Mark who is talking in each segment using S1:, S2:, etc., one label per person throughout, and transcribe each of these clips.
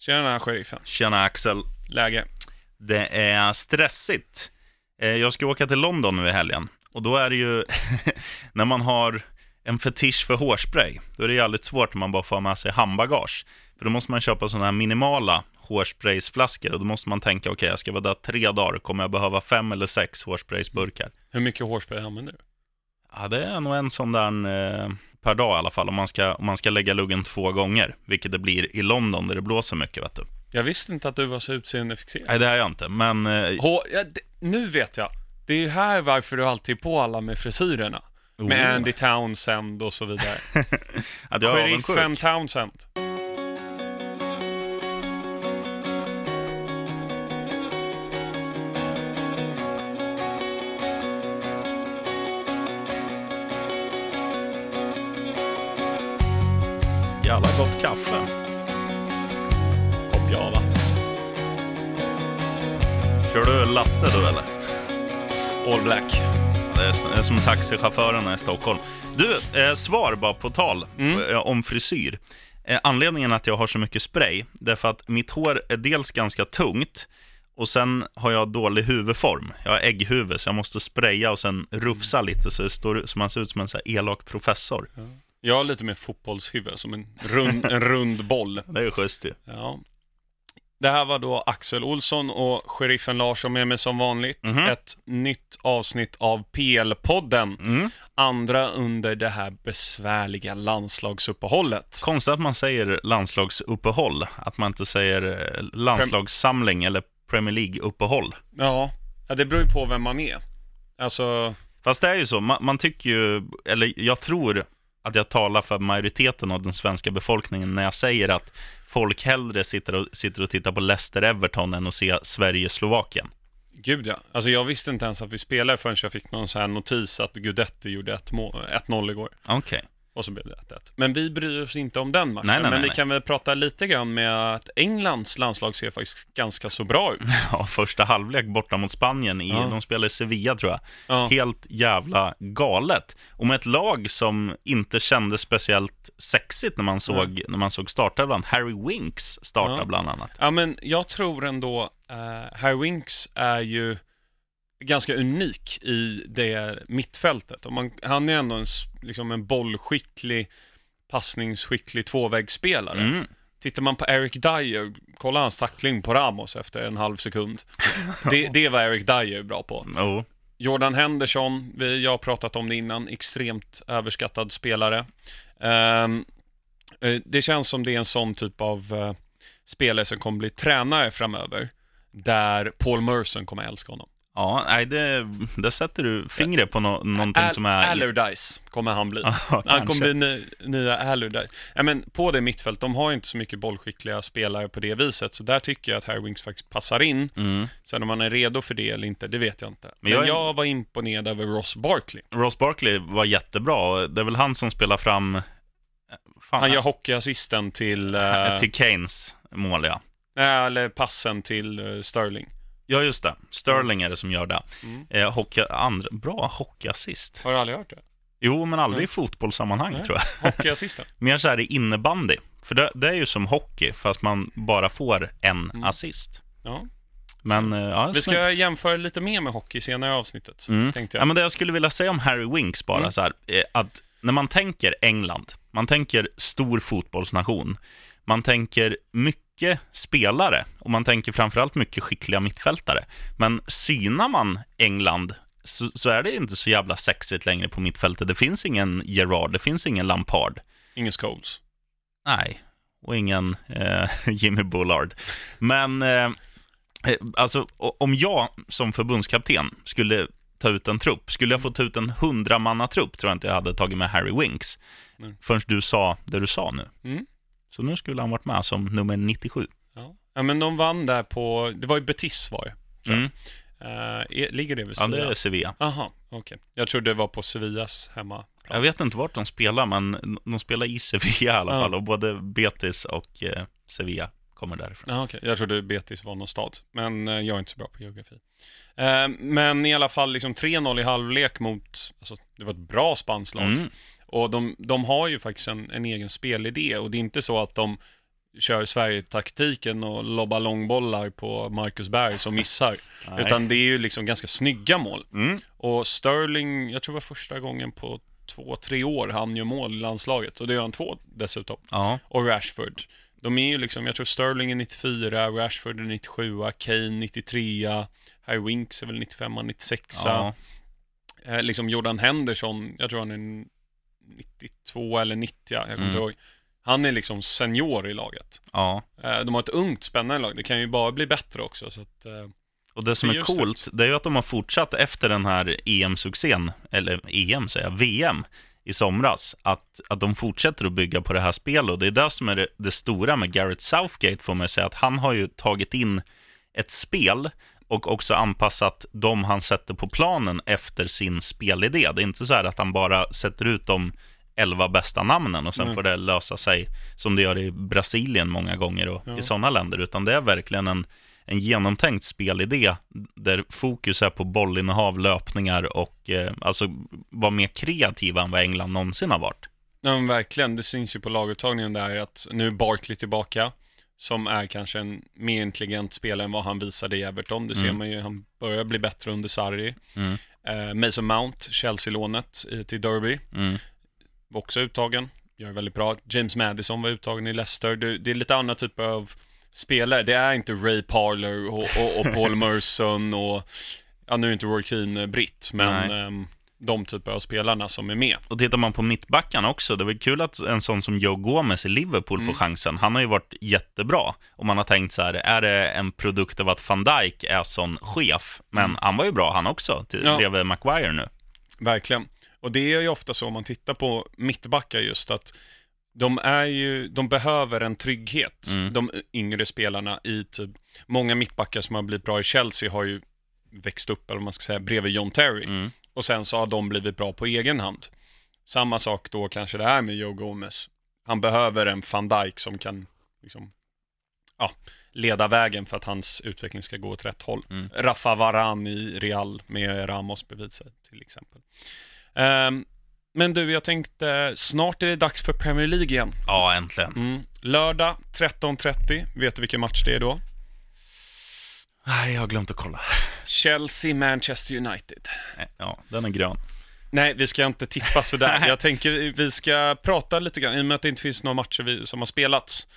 S1: Tjena sheriffen.
S2: Tjena Axel.
S1: Läge?
S2: Det är stressigt. Eh, Jag ska åka till London nu i helgen. Och då är det ju, när man har en fetisch för hårspray, då är det jävligt svårt när man bara får med sig handbagage. För då måste man köpa sådana här minimala hårspraysflaskor och då måste man tänka, okej, jag ska vara där tre dagar, kommer jag behöva fem eller sex hårspraysburkar?
S1: Hur mycket hårspray använder du?
S2: Ja, det är nog en sån där eh, per dag i alla fall, om man, ska, om man ska lägga luggen två gånger, vilket det blir i London där det blåser mycket, vet du.
S1: Jag visste inte att du var så utseendefixerad.
S2: Nej, det är jag inte, men eh,
S1: Hår, ja, nu vet jag. Det är ju här varför du alltid är på alla med frisyrerna. Med
S2: Oh.
S1: Andy Townsend och så vidare.
S2: att jag
S1: Sheriffen. Townsend.
S2: Du latte då eller?
S1: All Black.
S2: Det är, det är som taxichaufförerna i Stockholm. Du, eh, svar bara på tal
S1: Mm.
S2: eh, om frisyr. Eh, anledningen att jag har så mycket spray, det är för att mitt hår är dels ganska tungt och sen har jag dålig huvudform. Jag har ägghuvud, så jag måste spraya och sen rufsa lite så, det står, så man ser ut som en så elak professor.
S1: Jag har lite mer fotbollshuvud, som en rund, en rund boll.
S2: Det är ju schysst ju.
S1: Ja. Det här var då Axel Olsson och sheriffen Lars som är med som vanligt.
S2: Mhm.
S1: Ett nytt avsnitt av PL-podden.
S2: Mm.
S1: Andra under det här besvärliga landslagsuppehållet.
S2: Konstigt att man säger landslagsuppehåll, att man inte säger eh, landslagssamling eller Premier League-uppehåll.
S1: Ja, ja, det beror ju på vem man är. Alltså,
S2: Fast det är ju så, man, man tycker ju, eller jag tror att jag talar för majoriteten av den svenska befolkningen när jag säger att folk hellre sitter och, sitter och tittar på Leicester-Everton än att se Sverige-Slovakien.
S1: gud ja. Alltså jag visste inte ens att vi spelade förrän jag fick någon sån här notis att Gudetti gjorde ett må- 1-0 igår.
S2: Okej.
S1: Och så blev det 1-1. Men vi bryr oss inte om den matchen.
S2: Nej, nej,
S1: men
S2: nej,
S1: vi kan väl prata lite grann med att Englands landslag ser faktiskt ganska så bra ut.
S2: Ja, första halvlek borta mot Spanien, i,
S1: Ja.
S2: de spelar i Sevilla tror jag.
S1: Ja.
S2: Helt jävla galet. Och med ett lag som inte kändes speciellt sexigt när man såg, när man såg startelvan. Harry Winks starta
S1: Ja.
S2: bland annat.
S1: Ja, men jag tror ändå, uh, Harry Winks är ju ganska unik i det mittfältet. Och man, han är ändå en, liksom en bollskicklig, passningsskicklig tvåvägsspelare.
S2: Mm.
S1: Tittar man på Eric Dyer, kolla hans tackling på Ramos efter en halv sekund. Det, det var Eric Dyer bra på.
S2: Oh.
S1: Jordan Henderson, vi, jag har pratat om det innan, extremt överskattad spelare. Eh, det känns som det är en sån typ av eh, spelare som kommer bli tränare framöver, där Paul Merson kommer älska honom.
S2: Ja, nej, det, där sätter du fingret på no, någonting
S1: Al-
S2: som är...
S1: Allardyce kommer han bli.
S2: Ja,
S1: Han kommer bli ny, nya Allardyce. Ja, men på det mittfält, de har ju inte så mycket bollskickliga spelare på det viset, så där tycker jag att Harry Winks faktiskt passar in.
S2: Mm.
S1: Sen om han är redo för det eller inte, det vet jag inte. Men,
S2: jag
S1: jag,
S2: är-
S1: var imponerad över Ross Barkley.
S2: Ross Barkley var jättebra. Det är väl han som spelar fram... eh, Fan,
S1: Han gör hockeyassisten till, eh,
S2: till Keynes mål, ja.
S1: eller passen till eh, Sterling.
S2: Ja, just det. Sterling är det som gör det.
S1: Mm.
S2: Eh, hockey, andra, bra hockeyassist.
S1: Har du aldrig hört det?
S2: Jo, men aldrig
S1: Nej.
S2: i fotbollssammanhang,
S1: Nej.
S2: tror jag.
S1: Hockeyassisten.
S2: Mer så här i innebandy. För det, det är ju som hockey, fast man bara får en
S1: Mm.
S2: assist.
S1: Ja.
S2: Men, eh, ja,
S1: Vi ska
S2: snyggt.
S1: jämföra lite mer med hockey senare i avsnittet,
S2: Mm.
S1: tänkte
S2: Ja,
S1: jag.
S2: men det jag skulle vilja säga om Harry Winks bara
S1: Mm.
S2: så här, eh, att när man tänker England, man tänker stor fotbollsnation, man tänker mycket spelare och man tänker framförallt mycket skickliga mittfältare. Men synar man England så, så är det inte så jävla sexigt längre på mittfältet. Det finns ingen Gerard, det finns ingen Lampard.
S1: Ingen Scholes.
S2: Nej, och ingen eh, Jimmy Bullard. Men eh, eh, alltså, om jag som förbundskapten skulle ta ut en trupp, skulle jag få ta ut en hundramannatrupp tror jag inte jag hade tagit med Harry Winks.
S1: Nej.
S2: Förrän du sa det du sa nu.
S1: Mm.
S2: Så nu skulle han varit med som nummer 97.
S1: Ja. ja, men de vann där på, det var ju Betis var det. jag.
S2: Mm.
S1: Är- ligger det vid
S2: Ja,
S1: Sevilla?
S2: det är Sevilla.
S1: Aha, okej. Jag trodde det var på Sevillas hemma.
S2: Jag vet inte vart de spelar, men de spelar i Sevilla i alla
S1: Ja.
S2: fall. Och både Betis och eh, Sevilla kommer därifrån.
S1: Ja, okej. Jag trodde Betis var någon stad, men eh, jag är inte så bra på geografi. Eh, men i alla fall liksom 3-0 i halvlek mot, alltså det var ett bra spanskt lag.
S2: Mm.
S1: Och de, de har ju faktiskt en, en egen spelidé och det är inte så att de kör Sverige-taktiken och lobbar långbollar på Marcus Berg som missar. Utan det är ju liksom ganska snygga mål.
S2: Mm.
S1: Och Sterling, jag tror det var första gången på två, tre år han gör mål i landslaget. Och det gör han två dessutom.
S2: Ja,
S1: Och Rashford. De är ju liksom, jag tror Sterling är 94, Rashford är 97, Kane 93, Harry Winks är väl 95, 96.
S2: ja.
S1: Eh, liksom Jordan Henderson, jag tror han är 92 eller 90, jag kommer
S2: Mm.
S1: inte ihåg. Han är liksom senior i laget.
S2: ja.
S1: Eh, de har ett ungt spännande lag, det kan ju bara bli bättre också. Så att, eh,
S2: Och det som är coolt, det är ju att de har fortsatt efter den här EM-succén, eller EM säger jag, VM i somras, att, att de fortsätter att bygga på det här spelet. Och det är det som är det, det stora med Garrett Southgate, får man säga, att han har ju tagit in ett spel och också anpassat de han sätter på planen efter sin spelidé. Det är inte så här att han bara sätter ut de elva bästa namnen och sen
S1: Nej.
S2: får det lösa sig som det gör i Brasilien många gånger och
S1: Ja.
S2: i sådana länder, utan det är verkligen en, en genomtänkt spelidé där fokus är på bollinnehav, löpningar och eh, alltså vara mer kreativa än vad England någonsin har varit.
S1: Ja verkligen, det syns ju på laguttagningen där att nu är Barkley tillbaka som är kanske en mer intelligent spelare än vad han visade i Everton. Det ser
S2: Mm.
S1: man ju, han börjar bli bättre under Sarri.
S2: Mm.
S1: Eh, Mason Mount, Chelsea-lånet till Derby,
S2: Mm.
S1: var också uttagen, gör väldigt bra. James Madison var uttagen i Leicester. Det, det är lite andra typer av spelare. Det är inte Ray Parler och, och, och Paul Merson och, ja nu är inte Roy Keane britt, men ehm, de typer av spelarna som är med.
S2: Och tittar man på mittbackarna också, det var kul att en sån som Joe Gomez i Liverpool
S1: Mm.
S2: får chansen. Han har ju varit jättebra. Och man har tänkt så här, är det en produkt av att van Dijk är sån chef? Men
S1: Mm.
S2: han var ju bra han också, till,
S1: Ja.
S2: bredvid Maguire nu.
S1: Verkligen. Och det är ju ofta så om man tittar på mittbackar just att de är ju, de behöver en trygghet,
S2: Mm.
S1: de yngre spelarna i typ, många mittbackar som har blivit bra i Chelsea har ju växt upp, eller vad man ska säga, bredvid John Terry.
S2: Mm.
S1: Och sen så har de blivit bra på egen hand. Samma sak då kanske det är med Joe Gomez. Han behöver en van Dijk som kan liksom, ja, leda vägen för att hans utveckling ska gå åt rätt håll.
S2: Mm.
S1: Rafa Varan i Real med Ramos bredvid sig till exempel. Ehm, men du, jag tänkte, snart är det dags för Premier League igen.
S2: Ja, äntligen.
S1: Mm. Lördag 13.30, vet du vilken match det är då?
S2: Nej, jag har glömt att kolla.
S1: Chelsea-Manchester United.
S2: Ja, den är grön.
S1: Nej, vi ska inte tippa sådär. Jag tänker vi ska prata lite grann, i och med att det inte finns några matcher som har spelats,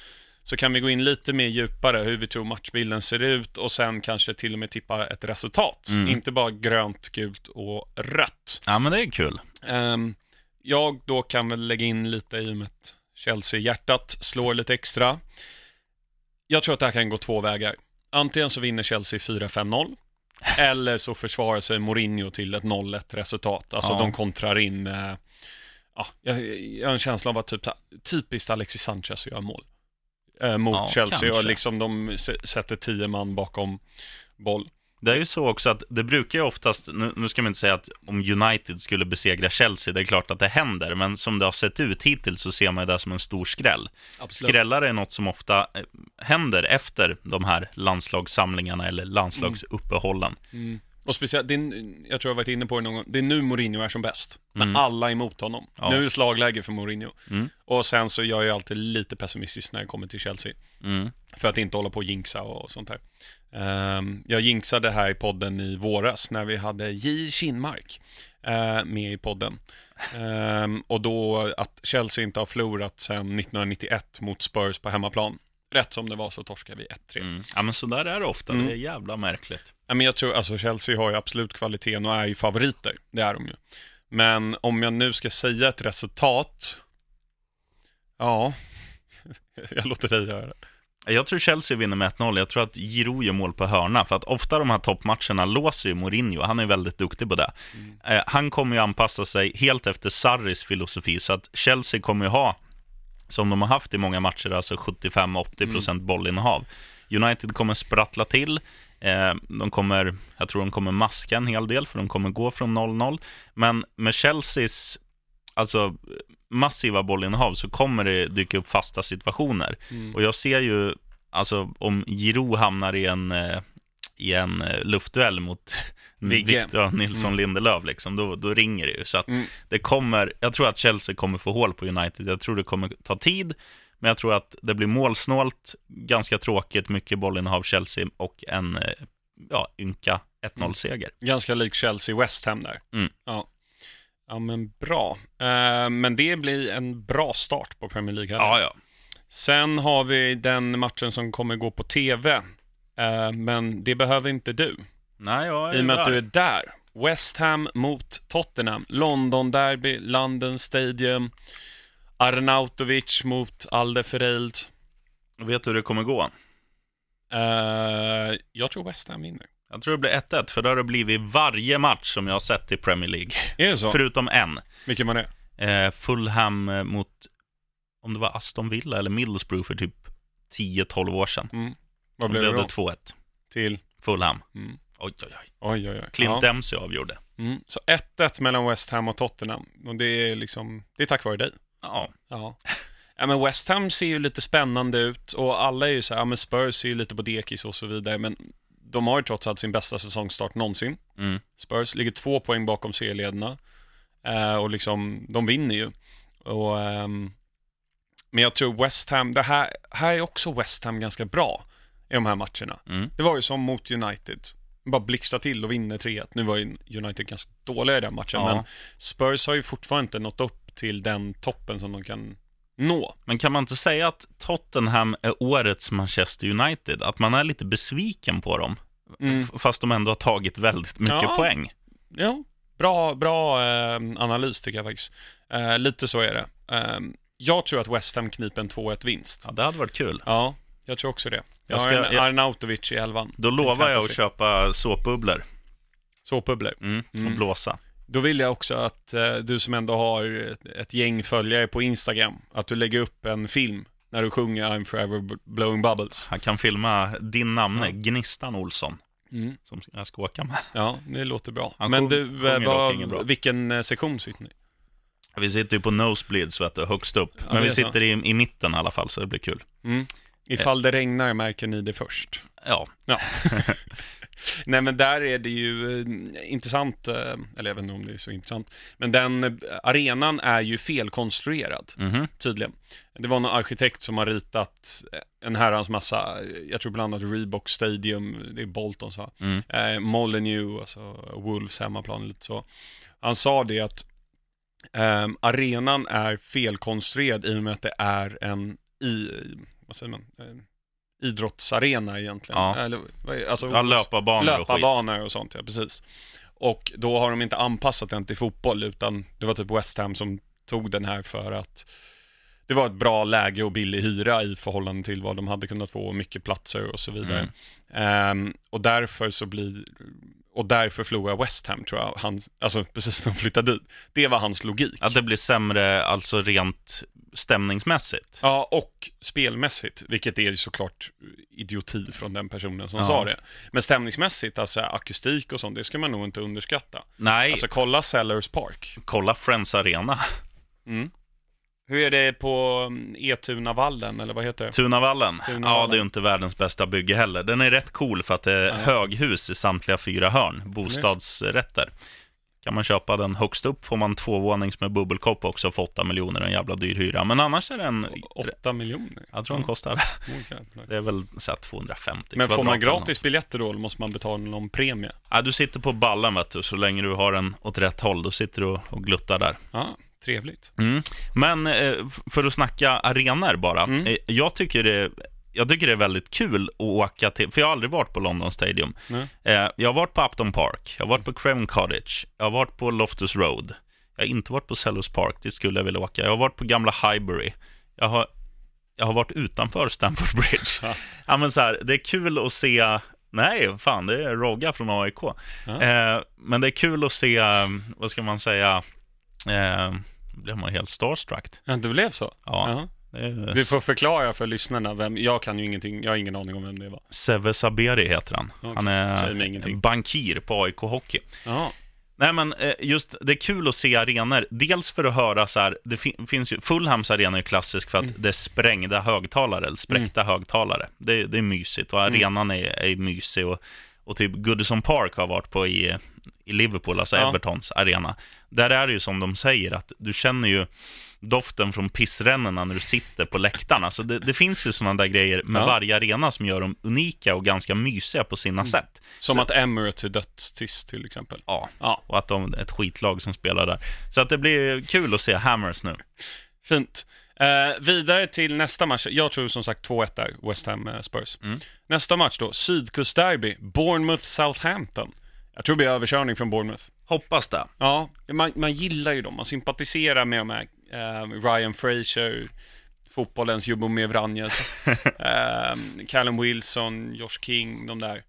S1: så kan vi gå in lite mer djupare hur vi tror matchbilden ser ut och sen kanske till och med tippa ett resultat.
S2: Mm.
S1: Inte bara grönt, gult och rött.
S2: Ja, men det är kul.
S1: Ehm, jag då kan väl lägga in lite i och med att Chelsea-hjärtat slår lite extra. Jag tror att det här kan gå två vägar. Antingen så vinner Chelsea 4-5-0, eller så försvarar sig Mourinho till ett 0-1 resultat. Alltså
S2: Ja.
S1: de kontrar in, eh, ja, jag, jag har en känsla av att typ, typiskt Alexis Sanchez gör mål. Eh, mot
S2: Ja,
S1: Chelsea och
S2: kanske.
S1: liksom de sätter tio man bakom boll.
S2: Det är ju så också att det brukar ju oftast, nu, nu ska man inte säga att om United skulle besegra Chelsea, det är klart att det händer, men som det har sett ut hittills så ser man det som en stor skräll. Skrällar är något som ofta eh, händer efter de här landslagssamlingarna eller landslagsuppehållen.
S1: Mm. Och speciellt, det är, jag tror jag varit inne på det någon gång, det är nu Mourinho är som bäst. När
S2: Mm.
S1: alla är emot honom.
S2: Ja.
S1: Nu är det slagläge för Mourinho.
S2: Mm.
S1: Och sen så jag är jag alltid lite pessimistisk när det kommer till Chelsea.
S2: Mm.
S1: För att inte hålla på och jinxa och sånt där. Ehm, jag jinxade här i podden i våras när vi hade J. Kinmark eh, med i podden. Ehm, och då att Chelsea inte har förlorat sedan 1991 mot Spurs på hemmaplan. Rätt som det var så torskade vi 1-3.
S2: Mm. Ja, men så där är det ofta.
S1: Mm.
S2: Det är jävla märkligt.
S1: Ja, men jag tror, alltså Chelsea har ju absolut kvaliteten och är ju favoriter. Det är de ju. Men om jag nu ska säga ett resultat, ja, jag låter dig göra det.
S2: Jag tror Chelsea vinner med 1-0. Jag tror att Giroud gör mål på hörna. För att ofta de här toppmatcherna låser ju Mourinho. Han är väldigt duktig på det. Eh, han kommer ju anpassa sig helt efter Sarris filosofi. Så att Chelsea kommer ju ha, som de har haft i många matcher, alltså 75-80% bollinnehav. United kommer sprattla till. Eh, de kommer, jag tror de kommer maska en hel del, för de kommer gå från 0-0. Men med Chelseas alltså, massiva bollinnehav så kommer det dyka upp fasta situationer.
S1: Mm.
S2: Och jag ser ju, alltså om Giroud hamnar i en, eh, i en eh, luftduell mot
S1: Vigge.
S2: Victor Nilsson
S1: Mm.
S2: Lindelöf, liksom, då, då ringer det ju. Så att
S1: Mm.
S2: det kommer, jag tror att Chelsea kommer få hål på United. Jag tror det kommer ta tid, Men jag tror att det blir målsnålt, ganska tråkigt, mycket bollinnehav Chelsea och en eh, ja, ynka 1-0-seger.
S1: Ganska lik Chelsea-West Ham där.
S2: Mm.
S1: Ja. ja, men bra. Eh, men det blir en bra start på Premier League. Här.
S2: Ja, ja.
S1: Sen har vi den matchen som kommer gå på TV. Eh, men det behöver inte du.
S2: Nej, jag är
S1: I och med att du är där. West Ham mot Tottenham. London Derby, London Stadium. Arnautovic mot Alderfereld.
S2: Vet du hur det kommer gå?
S1: Eh, jag tror West Ham vinner.
S2: Jag tror det blir 1-1, för det har det blivit varje match som jag har sett i Premier League.
S1: Är det så?
S2: Förutom en.
S1: Vilken var det?
S2: Eh, Fulham eh, mot, om det var Aston Villa eller Middlesbrough för typ 10-12 år sedan.
S1: Mm. Vad blev det
S2: blev
S1: då?
S2: det 2-1.
S1: Till?
S2: Fulham.
S1: Mm.
S2: Oj, oj, oj.
S1: Oj, oj, oj.
S2: Clint
S1: Ja.
S2: Dempsey avgjorde.
S1: Mm. Så 1-1 mellan West Ham och Tottenham. Och det är liksom, det är tack vare dig.
S2: Ja,
S1: Ja. ja, men West Ham ser ju lite spännande ut och alla är ju så här, ja men Spurs är ju lite på dekis och så vidare, men de har ju trots allt sin bästa säsongstart någonsin.
S2: mm.
S1: Spurs ligger två poäng bakom serieledarna eh, och liksom, de vinner ju. Och, ehm, men jag tror West Ham, det här, här är också West Ham ganska bra i de här matcherna.
S2: Mm.
S1: Det var ju som mot United. Bara blixtra till och vinner 3-1. Nu var ju United ganska dåliga i den matchen,
S2: Ja.
S1: men Spurs har ju fortfarande inte nått upp till den toppen som de kan nå.
S2: Men kan man inte säga att Tottenham är årets Manchester United? Att man är lite besviken på dem,
S1: Mm.
S2: fast de ändå har tagit väldigt mycket
S1: Ja.
S2: poäng.
S1: Ja, bra, bra eh, analys tycker jag faktiskt. Eh, lite så är det. Eh, jag tror att West Ham kniper en 2-1 vinst.
S2: Ja, det hade varit kul.
S1: Ja, jag tror också det. Jag,
S2: Jag ska-
S1: har en Arnautovic i elvan.
S2: Då lovar jag att köpa såpbubblor
S1: Såpbubblor.
S2: mm.
S1: Mm.
S2: och blåsa.
S1: Då vill jag också att eh, du som ändå har ett, ett gäng följare på Instagram, att du lägger upp en film när du sjunger I'm forever blowing bubbles.
S2: Han kan filma din namne,
S1: Ja.
S2: Gnistan Olsson,
S1: Mm.
S2: som jag ska åka med.
S1: Ja, det låter bra.
S2: Han
S1: Men du,
S2: inget bra.
S1: vilken eh, sektion sitter ni?
S2: Vi sitter ju på nosebleeds, vet du, högst upp.
S1: Ja,
S2: Men vi sitter i, i mitten i alla fall, så det blir kul.
S1: Mm. Ifall det regnar märker ni det först.
S2: Ja,
S1: Nej men där är det ju eh, intressant, eh, eller jag vet inte om det är så intressant, men den eh, arenan är ju felkonstruerad,
S2: mhm.
S1: tydligen. Det var någon arkitekt som har ritat eh, en herrans massa, eh, jag tror bland annat Reebok Stadium, det är Boltons va?
S2: Mm.
S1: Eh, Molineux, alltså Wolves hemmaplan, lite så. Han sa det att eh, arenan är felkonstruerad i och med att det är en i, vad säger man, eh, idrottsarena egentligen.
S2: Ja.
S1: Eller, alltså,
S2: ja löparbanor och skit.
S1: löparbanor och sånt, ja precis. Och då har de inte anpassat den till fotboll, utan det var typ West Ham som tog den här för att det var ett bra läge och billig hyra i förhållande till vad de hade kunnat få, och mycket platser och så vidare.
S2: Mm.
S1: Ehm, och därför så blir, och därför förlorar West Ham tror jag, han, alltså precis när de flyttade dit. Det var hans logik.
S2: Att det blir sämre, alltså rent stämningsmässigt.
S1: Ja, och spelmässigt, vilket är ju såklart idioti från den personen som
S2: Ja.
S1: sa det. Men stämningsmässigt, alltså akustik och sånt, det ska man nog inte underskatta.
S2: Nej,
S1: Alltså kolla Sellers Park.
S2: kolla Friends Arena.
S1: Mm. Hur är det på mm, Etunavallen, eller vad heter det?
S2: Tunavallen.
S1: Tunavallen.
S2: Ja, det är ju inte världens bästa bygge heller. Den är rätt cool för att det är
S1: Ja.
S2: höghus i samtliga fyra hörn, bostadsrätter. Kan man köpa den högst upp får man tvåvånings med bubbelkopp också för 8 miljoner, en jävla dyr hyra. Men annars är den,
S1: Åtta miljoner?
S2: jag tror den kostar, det är väl så här 250
S1: Men får man gratis biljetter då, eller måste man betala någon premie?
S2: Ja, du sitter på ballen vet du, så länge du har den åt rätt håll, då sitter du och gluttar där.
S1: Ja, trevligt.
S2: Mm. Men eh, för att snacka arenor bara.
S1: Mm.
S2: Eh, jag, tycker det, jag tycker det är väldigt kul att åka till, för jag har aldrig varit på London Stadium.
S1: Nej.
S2: Eh, jag har varit på Upton Park, jag har varit på Craven Cottage, jag har varit på Loftus Road. Jag har inte varit på Sellers Park, dit skulle jag vilja åka. Jag har varit på gamla Highbury. Jag har, jag har varit utanför Stamford Bridge.
S1: Ja.
S2: ja, men så här, det är kul att se Nej, fan, det är Rogga från AIK.
S1: Ja.
S2: Eh, men det är kul att se, eh, vad ska man säga, eh, blir man helt starstruck.
S1: Ja, det blev så?
S2: Ja. Det är
S1: Du får förklara för lyssnarna vem, jag kan ju ingenting, jag har ingen aning om vem det var.
S2: Seve Saberi heter han.
S1: Okej,
S2: Han är bankir på AIK Hockey.
S1: Ja.
S2: Nej men eh, just, det är kul att se arenor. Dels för att höra så här, det fin- finns ju, Fulhams arena är klassisk för att
S1: Mm.
S2: det är sprängda högtalare, eller spräckta högtalare. Det, det är mysigt och
S1: Mm.
S2: arenan är, är mysig och, och typ Goodison Park har varit på i, i Liverpool, alltså
S1: Ja.
S2: Evertons arena. Där är det ju som de säger, att du känner ju doften från pissrännorna när du sitter på läktarna. Så det, det finns ju sådana där grejer med
S1: Ja.
S2: varje arena som gör dem unika och ganska mysiga på sina sätt.
S1: Som
S2: Så-
S1: att Emirates är dödstyst till exempel.
S2: Ja,
S1: Ja,
S2: och att de är ett skitlag som spelar där. Så att det blir kul att se Hammers nu.
S1: fint. Eh, vidare till nästa match. Jag tror som sagt 2-1 där, West Ham eh, Spurs.
S2: Mm.
S1: Nästa match då, Sydkustderby, Bournemouth-Southampton. Jag tror det blir överkörning från Bournemouth.
S2: Hoppas det.
S1: Ja, man, man gillar ju dem, man sympatiserar med här eh, Ryan Fraser, fotbollens Jumbo Vranjes, eh, Callum Wilson, Josh King, de där.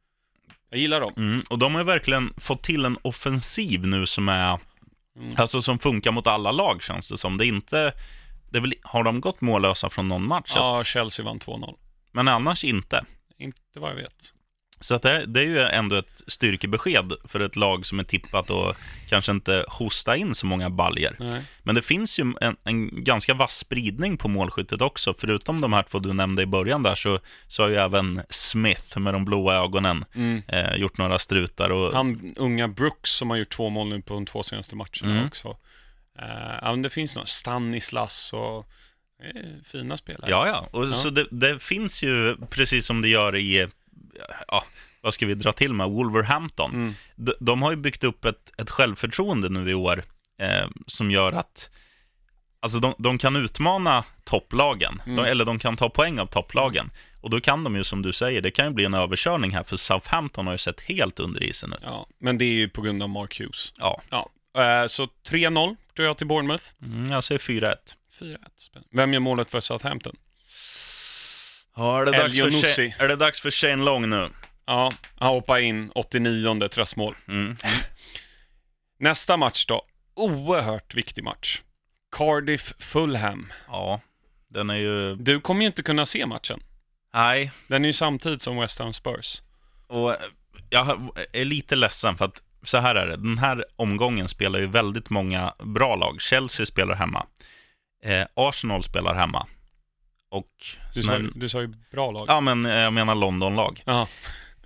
S1: Jag gillar dem.
S2: Mm, och de har verkligen fått till en offensiv nu som är,
S1: Mm.
S2: alltså som funkar mot alla lag känns det som. Det inte, det väl, har de gått mållösa från någon match?
S1: Ja, Chelsea vann 2-0.
S2: Men annars inte.
S1: Inte vad jag vet.
S2: Så att det, det är ju ändå ett styrkebesked för ett lag som är tippat och kanske inte hosta in så många baljer.
S1: Nej.
S2: Men det finns ju en, en ganska vass spridning på målskyttet också. Förutom de här två du nämnde i början där så, så har ju även Smith med de blåa ögonen
S1: Mm.
S2: eh, gjort några strutar. Och,
S1: Han unga Brooks som har gjort två mål nu på de två senaste matcherna
S2: Mm.
S1: också. Eh, men det finns några, Stanislas och eh, fina spelare.
S2: Ja, ja. Och
S1: Ja.
S2: Så det, det finns ju, precis som det gör i, ja, vad ska vi dra till med, Wolverhampton.
S1: Mm.
S2: De, de har ju byggt upp ett, ett självförtroende nu i år eh, som gör att Alltså de, de kan utmana topplagen,
S1: Mm.
S2: de, eller de kan ta poäng av topplagen. Och då kan de ju, som du säger, det kan ju bli en överkörning här, för Southampton har ju sett helt under isen ut.
S1: Ja, men det är ju på grund av Mark Hughes.
S2: Ja,
S1: Ja, eh, så 3-0 tror jag till Bournemouth.
S2: mm, jag säger 4-1.
S1: 4-1. Spännande. Vem gör målet för Southampton?
S2: Ja, är, det dags för. Shane, är det dags för Shane Long nu?
S1: Ja, han hoppar in 89 tröstmål.
S2: Mm.
S1: Nästa match då. Oerhört viktig match. Cardiff-Fulham.
S2: Ja, den är ju...
S1: Du kommer ju inte kunna se matchen.
S2: Nej,
S1: Den är ju samtidigt som West Ham Spurs.
S2: Och jag är lite ledsen för att så här är det. Den här omgången spelar ju väldigt många bra lag. Chelsea spelar hemma. Eh, Arsenal spelar hemma. Och...
S1: Du sa, du sa ju bra lag.
S2: Ja, men eh, jag menar Londonlag.
S1: Ja.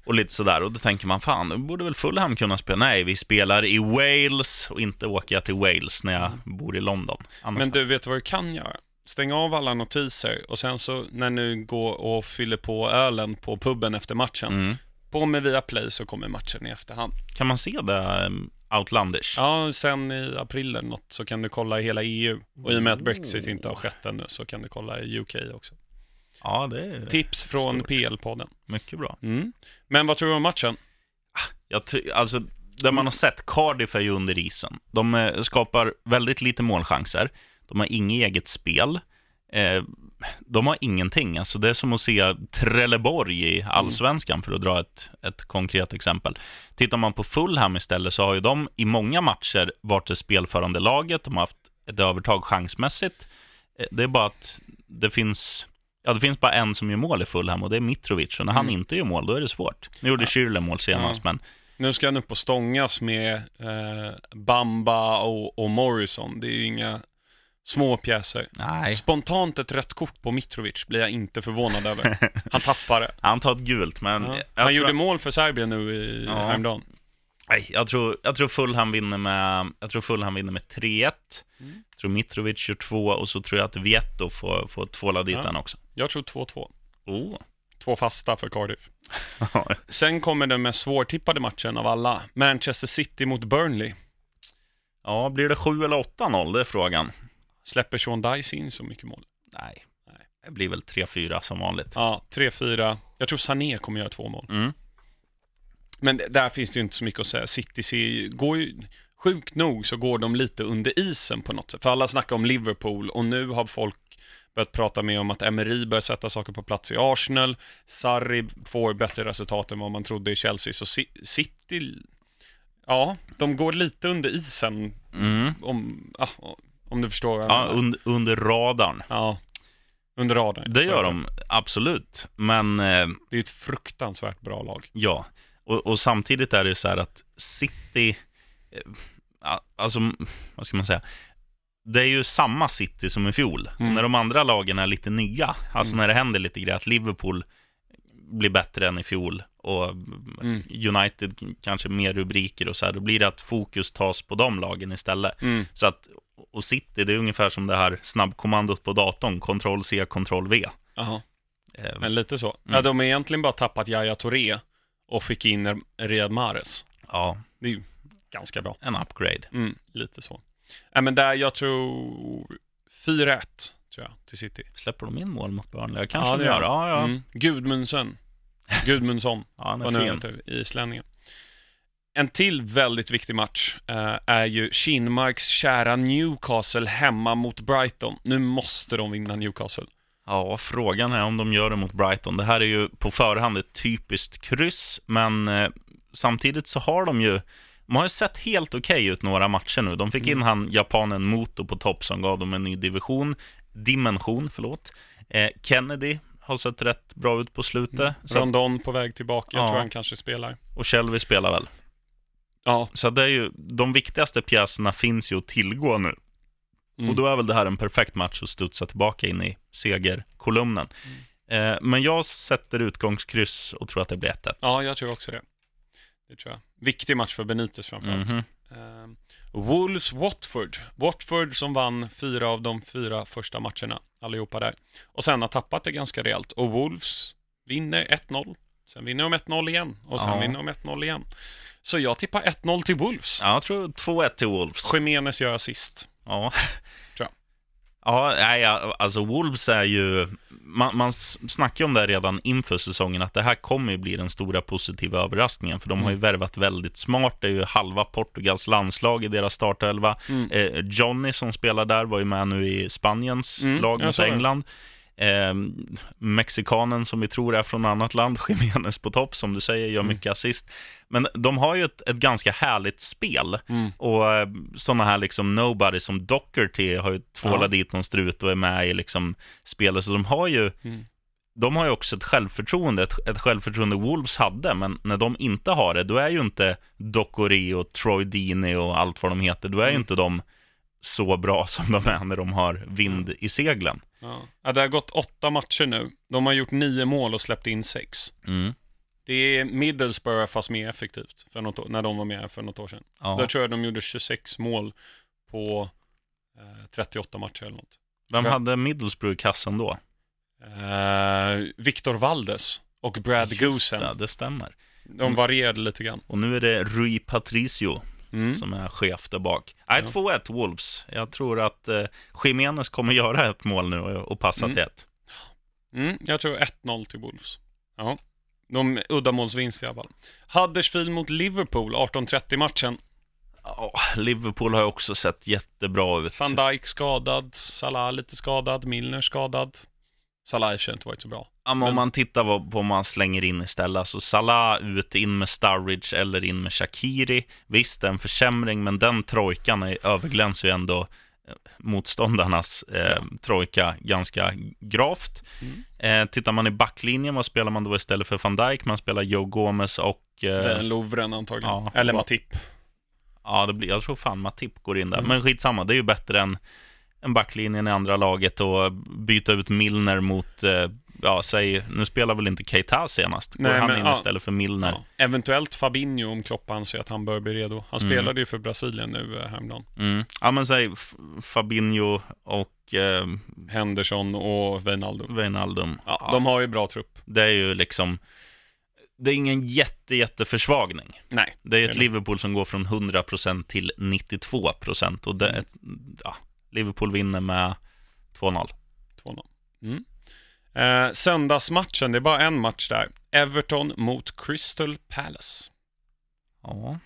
S2: Och lite sådär. Och då tänker man, fan, då borde väl Fulham kunna spela? Nej, vi spelar i Wales och inte åker jag till Wales när jag bor i London. Annars
S1: Men du, vet vad du kan göra? Stäng av alla notiser och sen så när du går och fyller på ölen på puben efter matchen,
S2: Mm.
S1: på med via play så kommer matchen i efterhand.
S2: Kan man se det um, outlandish?
S1: Ja, sen i april eller något så kan du kolla i hela EU. Och i och med att Brexit inte har skett ännu så kan du kolla i UK också.
S2: Ja, det är
S1: Tips från
S2: Stort.
S1: PL-podden.
S2: mycket bra.
S1: Mm. Men vad tror du om matchen?
S2: Jag ty- alltså, det man har sett, Cardiff är ju under isen. De eh, skapar väldigt lite målchanser. De har inget eget spel. Eh, de har ingenting. Alltså, det är som att se Trelleborg i allsvenskan, för att dra ett, ett konkret exempel. Tittar man på Fulham istället, så har ju de i många matcher varit det spelförande laget. De har haft ett övertag chansmässigt. Eh, det är bara att det finns... Ja, det finns bara en som gör mål i Fulham och det är Mitrovic. Och när han
S1: Mm.
S2: inte gör mål, då är det svårt. Nu gjorde Schürrle mål senast, men
S1: Nu ska han upp och stångas med eh, Bamba och, och Morrison. Det är ju inga små pjäser.
S2: nej.
S1: Spontant ett rött kort på Mitrovic blir jag inte förvånad över. Han tappar det.
S2: Han tar ett gult, men...
S1: Ja.
S2: jag,
S1: Han gjorde mål för Serbien nu i
S2: Ja.
S1: häromdagen.
S2: nej, jag, tror, jag tror Fulham vinner med, jag tror Fulham vinner med 3-1.
S1: Mm.
S2: Jag tror Mitrovic gör två och så tror jag att Vietto får, får tvåla dit
S1: Ja.
S2: också.
S1: Jag tror 2-2.
S2: Oh.
S1: Två fasta för Cardiff. Sen kommer den mest svårtippade matchen av alla. Manchester City mot Burnley.
S2: ja, blir det 7 eller 8-0? Det är frågan.
S1: Släpper Sean Dice in så mycket mål?
S2: Nej,
S1: Nej.
S2: det blir väl 3-4 som vanligt.
S1: Ja, 3-4. Jag tror Sané kommer göra två mål.
S2: Mm.
S1: Men där finns det ju inte så mycket att säga. City ser går ju, sjukt nog så går de lite under isen på något sätt. För alla snackar om Liverpool och nu har folk börjat prata mer om att Emery börjar sätta saker på plats i Arsenal. Sarri får bättre resultat än vad man trodde i Chelsea. Så Ci- City, ja, de går lite under isen
S2: Mm.
S1: om, ah, om du förstår vad jag
S2: Ja,
S1: menar.
S2: under, under radarn.
S1: Ja, under radarn.
S2: Det gör de, absolut. Men... Eh,
S1: Det är ett fruktansvärt bra lag.
S2: Ja, och, och samtidigt är det så här att City, eh, ja, alltså vad ska man säga, det är ju samma City som i fjol.
S1: Mm.
S2: När de andra lagen är lite nya, alltså
S1: Mm.
S2: när det händer lite grejer, att Liverpool blir bättre än i fjol och
S1: Mm.
S2: United kanske mer rubriker och så här, då blir det att fokus tas på de lagen istället.
S1: Mm.
S2: Så att, och City, det är ungefär som det här snabbkommandot på datorn, Ctrl C, Ctrl V.
S1: Jaha,
S2: Eh,
S1: men lite så.
S2: Mm.
S1: Ja, de har egentligen bara tappat Yahya Touré och fick in Riyad Mahrez.
S2: Ja,
S1: Det är ju ganska bra.
S2: en upgrade.
S1: Mm, lite så. Ja, men där jag tror 4-1 tror jag till City.
S2: Släpper de in mål mot Burnley? Kanske
S1: Ja,
S2: de
S1: det
S2: gör. Ja, ja.
S1: Mm. Gudmundsson. Gudmundsson.
S2: ja han är fin.
S1: heter, islänningen. En till väldigt viktig match eh, är ju Kinmarks kära Newcastle hemma mot Brighton. Nu måste de vinna Newcastle.
S2: Ja, frågan är om de gör det mot Brighton. Det här är ju på förhand ett typiskt kryss, men eh, samtidigt så har de ju de har ju sett helt okej ut några matcher nu. De fick in han japanen Moto på topp som gav dem en ny division, dimension, förlåt. Eh, Kennedy har sett rätt bra ut på slutet. Så,
S1: Rondon på väg tillbaka, jag
S2: Ja.
S1: tror han kanske spelar.
S2: och Shelby spelar väl.
S1: Ja.
S2: Så det är ju, de viktigaste pjäserna finns ju att tillgå nu.
S1: Mm.
S2: Och då är väl det här en perfekt match att studsa tillbaka in i segerkolumnen.
S1: Mm.
S2: Eh, men jag sätter utgångskryss och tror att det blir 1-1.
S1: Ja, jag tror också det. Det tror jag. Viktig match för Benitez framförallt.
S2: Mhm.
S1: Ehm, Wolves-Watford. Watford som vann fyra av de fyra första matcherna, allihopa där. Och sen har tappat det ganska rejält. Och Wolves vinner 1-0. Sen vinner de 1-0 igen. Och sen
S2: Ja.
S1: vinner de 1-0 igen. Så jag tippar 1-0 till Wolves.
S2: Ja, jag tror 2-1 till Wolves.
S1: Jimenez gör assist.
S2: Ja.
S1: Tror jag.
S2: Ja, nej, alltså Wolves är ju... Man, man snackar ju om det redan inför säsongen, att det här kommer ju bli den stora positiva överraskningen, för de har ju
S1: Mm.
S2: värvat väldigt smart. Det är ju halva Portugals landslag i deras startelva.
S1: Mm.
S2: Eh, Johnny som spelar där var ju med nu i Spaniens
S1: Mm,
S2: lag mot
S1: såg det.
S2: England. Eh, mexikanen som vi tror är från annat land, Jiménez på topp, som du säger, gör
S1: Mm.
S2: mycket assist. Men de har ju ett, ett ganska härligt spel.
S1: Mm.
S2: Och eh, sådana här liksom nobody som Docherty har ju tvålat
S1: Ja.
S2: dit någon strut och är med i liksom spelet. Så de har ju,
S1: Mm.
S2: de har ju också ett självförtroende, ett, ett självförtroende Wolves hade, men när de inte har det, då är ju inte Dockery och Troy Deeney och allt vad de heter, då är ju
S1: Mm.
S2: inte de så bra som de är när de har vind i seglen.
S1: Ja. Ja, det har gått åtta matcher nu. De har gjort nio mål och släppt in sex.
S2: Mm.
S1: Det är Middlesbrough fast mer effektivt för något, år- när de var med för något år sedan.
S2: Ja.
S1: Där tror jag de gjorde 26 mål på eh, 38 matcher eller något.
S2: Vem
S1: jag-
S2: hade Middlesbrough i kassan då?
S1: Eh, Victor Valdes och Brad
S2: Just
S1: Goosen.
S2: det, det stämmer.
S1: De varierade lite grann.
S2: Och nu är det Rui Patricio
S1: Mm.
S2: som är chef där bak. Nej,
S1: Ja.
S2: 2-1 Wolves. Jag tror att eh, Jimenez kommer göra ett mål nu och, och passa
S1: Mm.
S2: till ett.
S1: Mm, jag tror 1-0 till Wolves. Ja. De uddamålsvinst i alla fall. Huddersfield mot Liverpool, 18-30-matchen.
S2: Ja, Liverpool har ju också sett jättebra ut.
S1: Van Dijk skadad, Salah lite skadad, Milner skadad. Salah sig inte varit så bra.
S2: Ja, men om man tittar på vad man slänger in istället, alltså Salah ut, in med Sturridge eller in med Shakiri. Visst, det är en försämring, men den trojkan är, överglänser ju ändå eh, motståndarnas eh, trojka ganska gravt.
S1: Mm.
S2: Eh, tittar man i backlinjen, vad spelar man då istället för van Dijk? Man spelar Joe Gomez och... Eh,
S1: en Lovren antagligen.
S2: ja,
S1: Eller. Matip.
S2: ja, det blir, jag tror fan Matip går in där.
S1: Mm.
S2: Men skitsamma, det är ju bättre än en backlinjen i andra laget och byta ut Milner mot, eh, ja, säg, nu spelar väl inte Keita senast. Går
S1: Nej,
S2: han
S1: men,
S2: in
S1: ja.
S2: istället för Milner?
S1: Ja. Eventuellt Fabinho om Klopp anser att han bör bli redo. Han
S2: Mm.
S1: spelade ju för Brasilien nu eh, häromdagen.
S2: Mm. Ja, men säg Fabinho och eh,
S1: Henderson och Wijnaldum.
S2: Wijnaldum.
S1: Ja, de har ju bra trupp.
S2: Det är ju liksom, det är ingen jätte, jätteförsvagning.
S1: Nej.
S2: Det är ett
S1: Eller-
S2: Liverpool som går från 100% till 92% och det är, ett- ja, Liverpool vinner med 2-0.
S1: 2-0. Mm. Eh, söndagsmatchen, det är bara en match där. Everton mot Crystal Palace.
S2: Ja.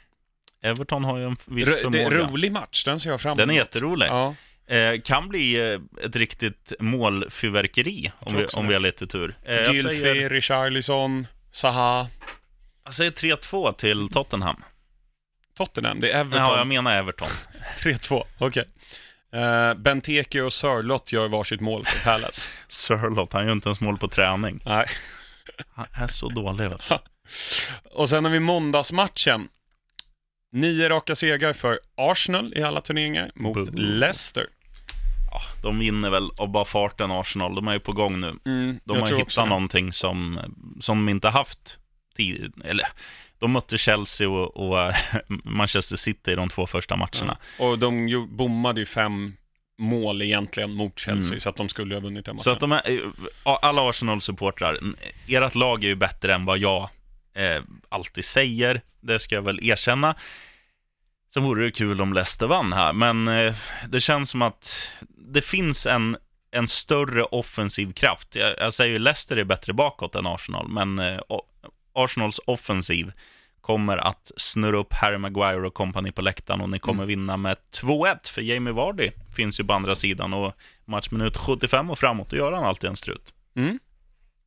S2: Everton har ju en viss
S1: Ro- det är
S2: förmåga.
S1: en rolig match, den ser jag fram emot.
S2: Den är jätterolig.
S1: Ja,
S2: Eh, kan bli eh, ett riktigt målfyrverkeri om vi, om vi har lite tur. Eh,
S1: Gylfi,
S2: säger,
S1: Richarlison, Zaha,
S2: jag säger 3-2 till Tottenham.
S1: Tottenham. Det är Everton.
S2: Ja, jag menar Everton.
S1: 3-2, okej. Eh, Benteke och Sörlott gör varsitt mål för Palace.
S2: Sörlott, han gör inte ens mål på träning.
S1: Nej.
S2: Han är så dålig vet du.
S1: Och sen har vi måndagsmatchen. Nio raka segrar för Arsenal i alla turneringar mot
S2: Boo.
S1: Leicester.
S2: ja, de vinner väl av bara farten Arsenal. De är ju på gång nu.
S1: Mm,
S2: De har hittat någonting som, som de inte haft tid, eller de mötte Chelsea och, och Manchester City i de två första matcherna.
S1: Ja. Och de ju, bommade ju fem mål egentligen mot Chelsea,
S2: Mm.
S1: så att de skulle ha vunnit den matchen.
S2: Så att de är, eh, alla Arsenal-supportrar, ert lag är ju bättre än vad jag eh, alltid säger, det ska jag väl erkänna. Sen vore det kul om Leicester vann här, men eh, det känns som att det finns en, en större offensiv kraft. Jag, jag säger ju Leicester är bättre bakåt än Arsenal, men eh, Arsenals offensiv kommer att snurra upp Harry Maguire och kompani på läktaren och ni kommer vinna med 2-1, för Jamie Vardy finns ju på andra sidan och matchminut 75 och framåt, då gör han alltid en strut.
S1: Mm.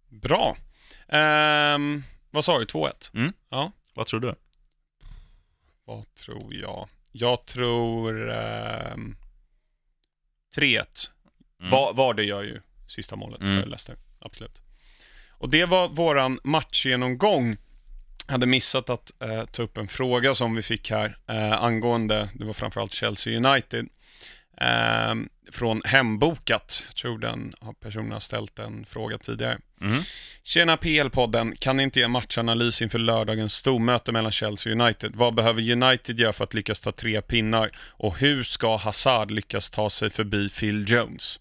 S1: Bra. Ehm, vad sa du, 2-1?
S2: Mm.
S1: Ja,
S2: Vad tror du?
S1: vad tror jag? Jag tror ehm, 3-1.
S2: Mm.
S1: Var, var det gör ju sista målet
S2: Mm.
S1: för Leicester, absolut. Och det var våran matchgenomgång. Hade missat att eh, ta upp en fråga som vi fick här eh, angående, det var framförallt Chelsea United, eh, från Hembokat. Jag tror den har personen har ställt en fråga tidigare.
S2: Mm.
S1: Tjena PL-podden, kan ni inte ge matchanalys inför lördagens stormöte mellan Chelsea och United? Vad behöver United göra för att lyckas ta tre pinnar? Och hur ska Hazard lyckas ta sig förbi Phil Jones?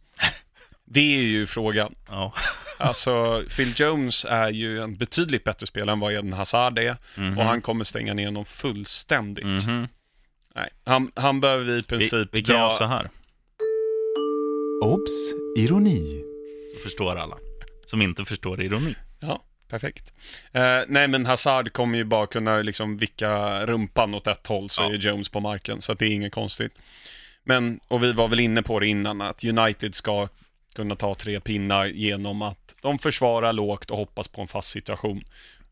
S1: Det är ju frågan.
S2: Ja.
S1: Alltså, Phil Jones är ju en betydligt bättre spelare än vad Eden Hazard är.
S2: Mhm.
S1: Och han kommer stänga ner honom fullständigt.
S2: Mhm.
S1: Nej, han, han behöver vi i
S2: Vi,
S1: princip
S2: vi kan
S1: dra...
S2: så här,
S3: Obs! Ironi.
S2: så förstår alla. Som inte förstår ironi.
S1: Ja, perfekt. Eh, nej, men Hazard kommer ju bara kunna liksom vicka rumpan åt ett håll så
S2: Ja.
S1: är Jones på marken, så att det är inget konstigt. Men, och vi var väl inne på det innan, att United ska kunna ta tre pinnar genom att de försvarar lågt och hoppas på en fast situation.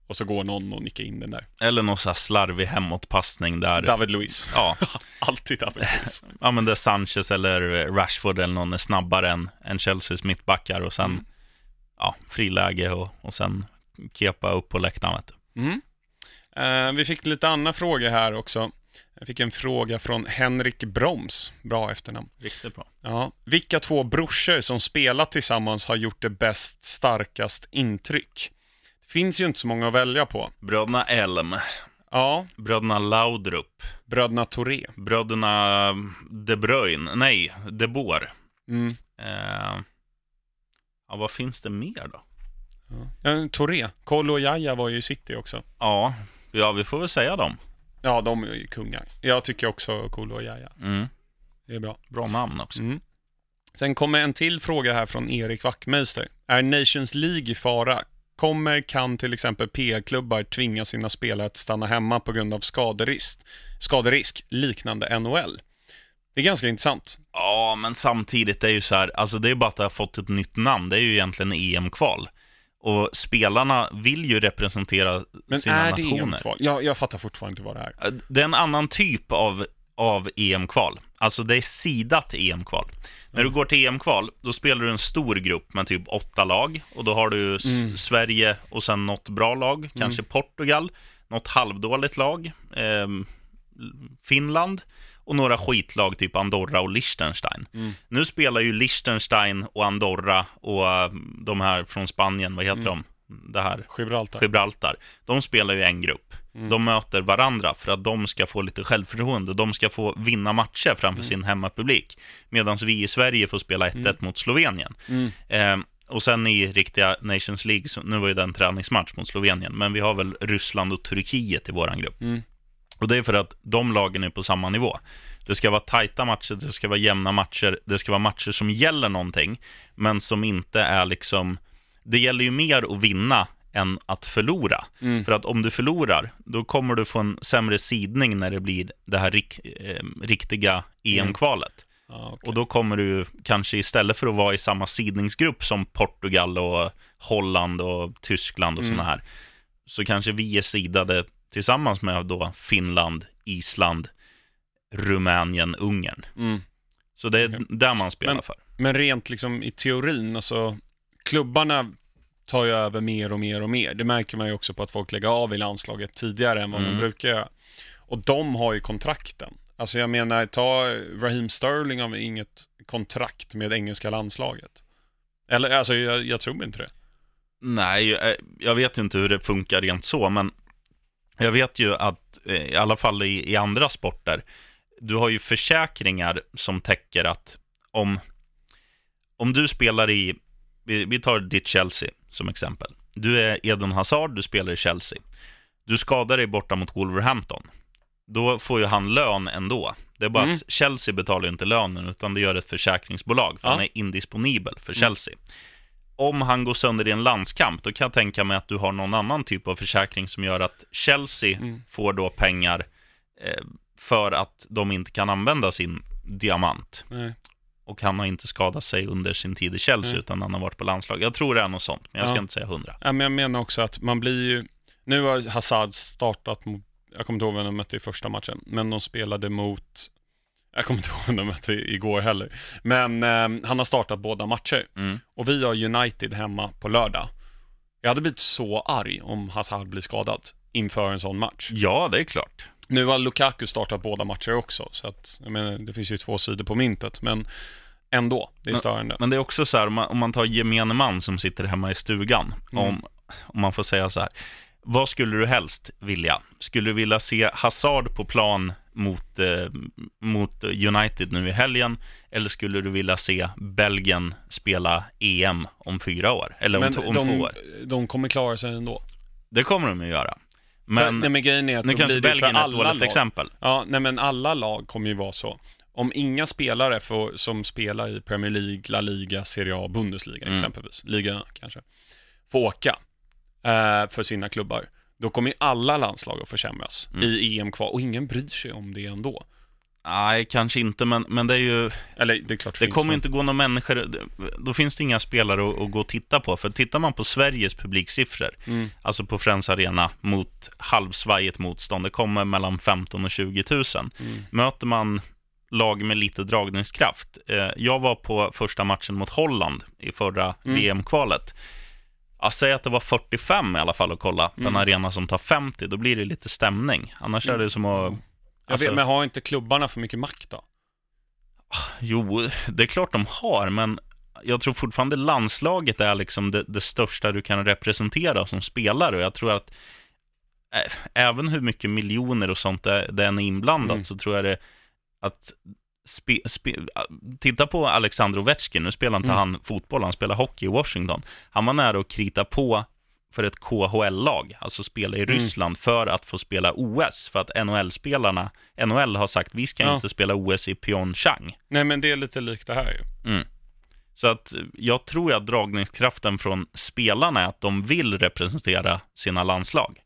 S1: Och så går någon och nickar in den där.
S2: Eller någon så här slarvig hemåtpassning där,
S1: David Luiz.
S2: ja,
S1: Alltid David Luiz.
S2: ja, men där Sanchez eller Rashford eller någon är snabbare än, än Chelseas mittbackar och sen,
S1: Mm.
S2: ja, friläge och, och sen kepa upp på läktaren.
S1: Mm. Eh, vi fick lite andra frågor här också. Jag fick en fråga från Henrik Broms, bra efternamn.
S2: Riktigt bra.
S1: Ja. Vilka två brorsor som spelat tillsammans har gjort det bäst, starkast intryck? Det finns ju inte så många att välja på.
S2: Bröderna Elm,
S1: Ja,
S2: bröderna Laudrup,
S1: bröderna Touré.
S2: bröderna De Bruyne, nej, De Boer.
S1: Mm.
S2: Eh, ja, vad finns det mer då?
S1: Ja, Touré. Kolo och Jaja var ju i City också.
S2: Ja, ja, vi får väl säga dem.
S1: Ja, de är ju kungar. Jag tycker också Kolo och Jaja.
S2: Mm.
S1: Det är bra.
S2: Bra namn också.
S1: Mm. Sen kommer en till fråga här från Erik Wachtmeister. Är Nations League i fara? Kommer, kan till exempel PR-klubbar tvinga sina spelare att stanna hemma på grund av skaderisk, skaderisk liknande NHL? Det är ganska intressant.
S2: Ja, men samtidigt det är ju så här, alltså det är bara att det har fått ett nytt namn. Det är ju egentligen EM-kval. Och spelarna vill ju representera
S1: Men
S2: sina
S1: är det
S2: nationer.
S1: EM-kval? Jag, jag fattar fortfarande inte vad det är.
S2: Det är en annan typ av, av EM-kval. Alltså det är sidat EM-kval. När du går till EM-kval, då spelar du en stor grupp med typ åtta lag. Och då har du
S1: Mm.
S2: Sverige och sen något bra lag, kanske Portugal, något halvdåligt lag, ehm, Finland och några skitlag, typ Andorra och Liechtenstein.
S1: Mm.
S2: Nu spelar ju Liechtenstein och Andorra och eh, de här från Spanien, vad heter
S1: Mm.
S2: de? Det här,
S1: Gibraltar.
S2: Gibraltar. De spelar ju en grupp.
S1: Mm.
S2: De möter varandra för att de ska få lite självförtroende. De ska få vinna matcher framför sin hemmapublik. Medan vi i Sverige får spela 1-1
S1: Mm.
S2: mot Slovenien.
S1: Mm.
S2: Eh, och sen i riktiga Nations League, nu var ju det en träningsmatch mot Slovenien, men vi har väl Ryssland och Turkiet i våran grupp.
S1: Mm.
S2: Och det är för att de lagen är på samma nivå. Det ska vara tajta matcher, det ska vara jämna matcher, det ska vara matcher som gäller någonting, men som inte är liksom... Det gäller ju mer att vinna än att förlora.
S1: Mm.
S2: För att om du förlorar, då kommer du få en sämre sidning när det blir det här rik, eh, riktiga EM-kvalet.
S1: Ja, okej.
S2: Och då kommer du kanske istället för att vara i samma sidningsgrupp som Portugal och Holland och Tyskland och
S1: Mm.
S2: sådana här, så kanske vi är sidade tillsammans med då Finland, Island, Rumänien, Ungern.
S1: Mm.
S2: Så det är
S1: Okej.
S2: där man spelar
S1: Men-
S2: för.
S1: Men rent liksom i teorin, alltså klubbarna tar ju över mer och mer och mer. Det märker man ju också på att folk lägger av i landslaget tidigare än vad
S2: Mm.
S1: man brukar göra. Och de har ju kontrakten. Alltså jag menar, ta Raheem Sterling har inget kontrakt med engelska landslaget. Eller alltså jag, jag tror inte det.
S2: Nej, jag vet inte hur det funkar rent så, men jag vet ju att eh, i alla fall i, i andra sporter, du har ju försäkringar som täcker att om, om du spelar i, vi, tar ditt Chelsea som exempel. Du är Eden Hazard, du spelar i Chelsea. Du skadar dig borta mot Wolverhampton. Då får ju han lön ändå. Det är bara
S1: Mm.
S2: att Chelsea betalar inte lönen, utan det gör ett försäkringsbolag, för
S1: Ja.
S2: han är indisponibel för
S1: Mm.
S2: Om han går sönder i en landskamp, då kan jag tänka mig att du har någon annan typ av försäkring som gör att Chelsea
S1: Mm.
S2: får då pengar eh, för att de inte kan använda sin diamant.
S1: Nej.
S2: Och han har inte skadat sig under sin tid i Chelsea,
S1: Nej.
S2: utan han har varit på landslag. Jag tror det är något sånt, men jag ska
S1: Ja.
S2: inte säga hundra.
S1: Ja, men jag menar också att man blir ju... Nu har Hazard startat mot... Jag kommer inte ihåg vem de mötte i första matchen, men de spelade mot... Jag kommer inte ihåg vem de mötte igår heller. Men eh, han har startat båda matcher.
S2: Mm.
S1: Och vi har United hemma på lördag. Jag hade blivit så arg om Hazard blir skadad inför en sån match.
S2: Ja, det är klart.
S1: Nu har Lukaku startat båda matcher också, så att jag menar, det finns ju två sidor på myntet, men ändå, det är
S2: Men-
S1: störande.
S2: Men det är också så här, om man, om man tar gemene man som sitter hemma i stugan,
S1: Mm.
S2: om, om man får säga så här. Vad skulle du helst vilja? Skulle du vilja se Hazard på plan mot, eh, mot United nu i helgen? Eller skulle du vilja se Belgien spela EM om fyra år? Eller om,
S1: Men
S2: to- om
S1: de,
S2: två år?
S1: de kommer klara sig ändå.
S2: Det kommer de att göra.
S1: Men,
S2: Men
S1: nej, men grejen är att
S2: nu kanske
S1: för
S2: Belgien är ett dåligt
S1: lag.
S2: exempel.
S1: Ja, nej men alla lag kommer ju vara så. Om inga spelare får, som spelar i Premier League, La Liga, Serie A, Bundesliga
S2: Mm.
S1: exempelvis, liga kanske, får åka för sina klubbar, då kommer ju alla landslag att försämras
S2: Mm.
S1: i EM kvar och ingen bryr sig om det ändå.
S2: Nej, kanske inte, men, men det är ju...
S1: Eller det är klart
S2: Det
S1: finns
S2: kommer
S1: någon-
S2: inte gå några människor, det- då finns det inga spelare att, att gå och titta på. För tittar man på Sveriges publiksiffror,
S1: Mm.
S2: alltså på Friends Arena mot halvsvajigt motstånd, det kommer mellan 15 och 20 000.
S1: Mm.
S2: Möter man lag med lite dragningskraft. Eh, jag var på första matchen mot Holland i förra
S1: Mm.
S2: VM-kvalet. Jag säger att det var 45 i alla fall att kolla på en
S1: Mm.
S2: arena som tar 50, då blir det lite stämning. Annars är det som att...
S1: Jag
S2: alltså-
S1: vet, men har inte klubbarna för mycket makt då?
S2: Jo, det är klart de har, men jag tror fortfarande landslaget är liksom det, det största du kan representera som spelare. Och jag tror att äh, även hur mycket miljoner och sånt det, det än är inblandat,
S1: Mm.
S2: så tror jag det att spe, spe, titta på Alexander Ovechkin, nu spelar inte
S1: Mm.
S2: han fotboll, han spelar hockey i Washington. Han var nära att krita på för ett KHL-lag, alltså spela i
S1: Mm.
S2: Ryssland för att få spela OS, för att NHL-spelarna, NHL har sagt vi ska
S1: Ja.
S2: inte spela OS i Pyeongchang.
S1: Nej, men det är lite likt det här ju.
S2: Så att jag tror att dragningskraften från spelarna är att de vill representera sina landslag.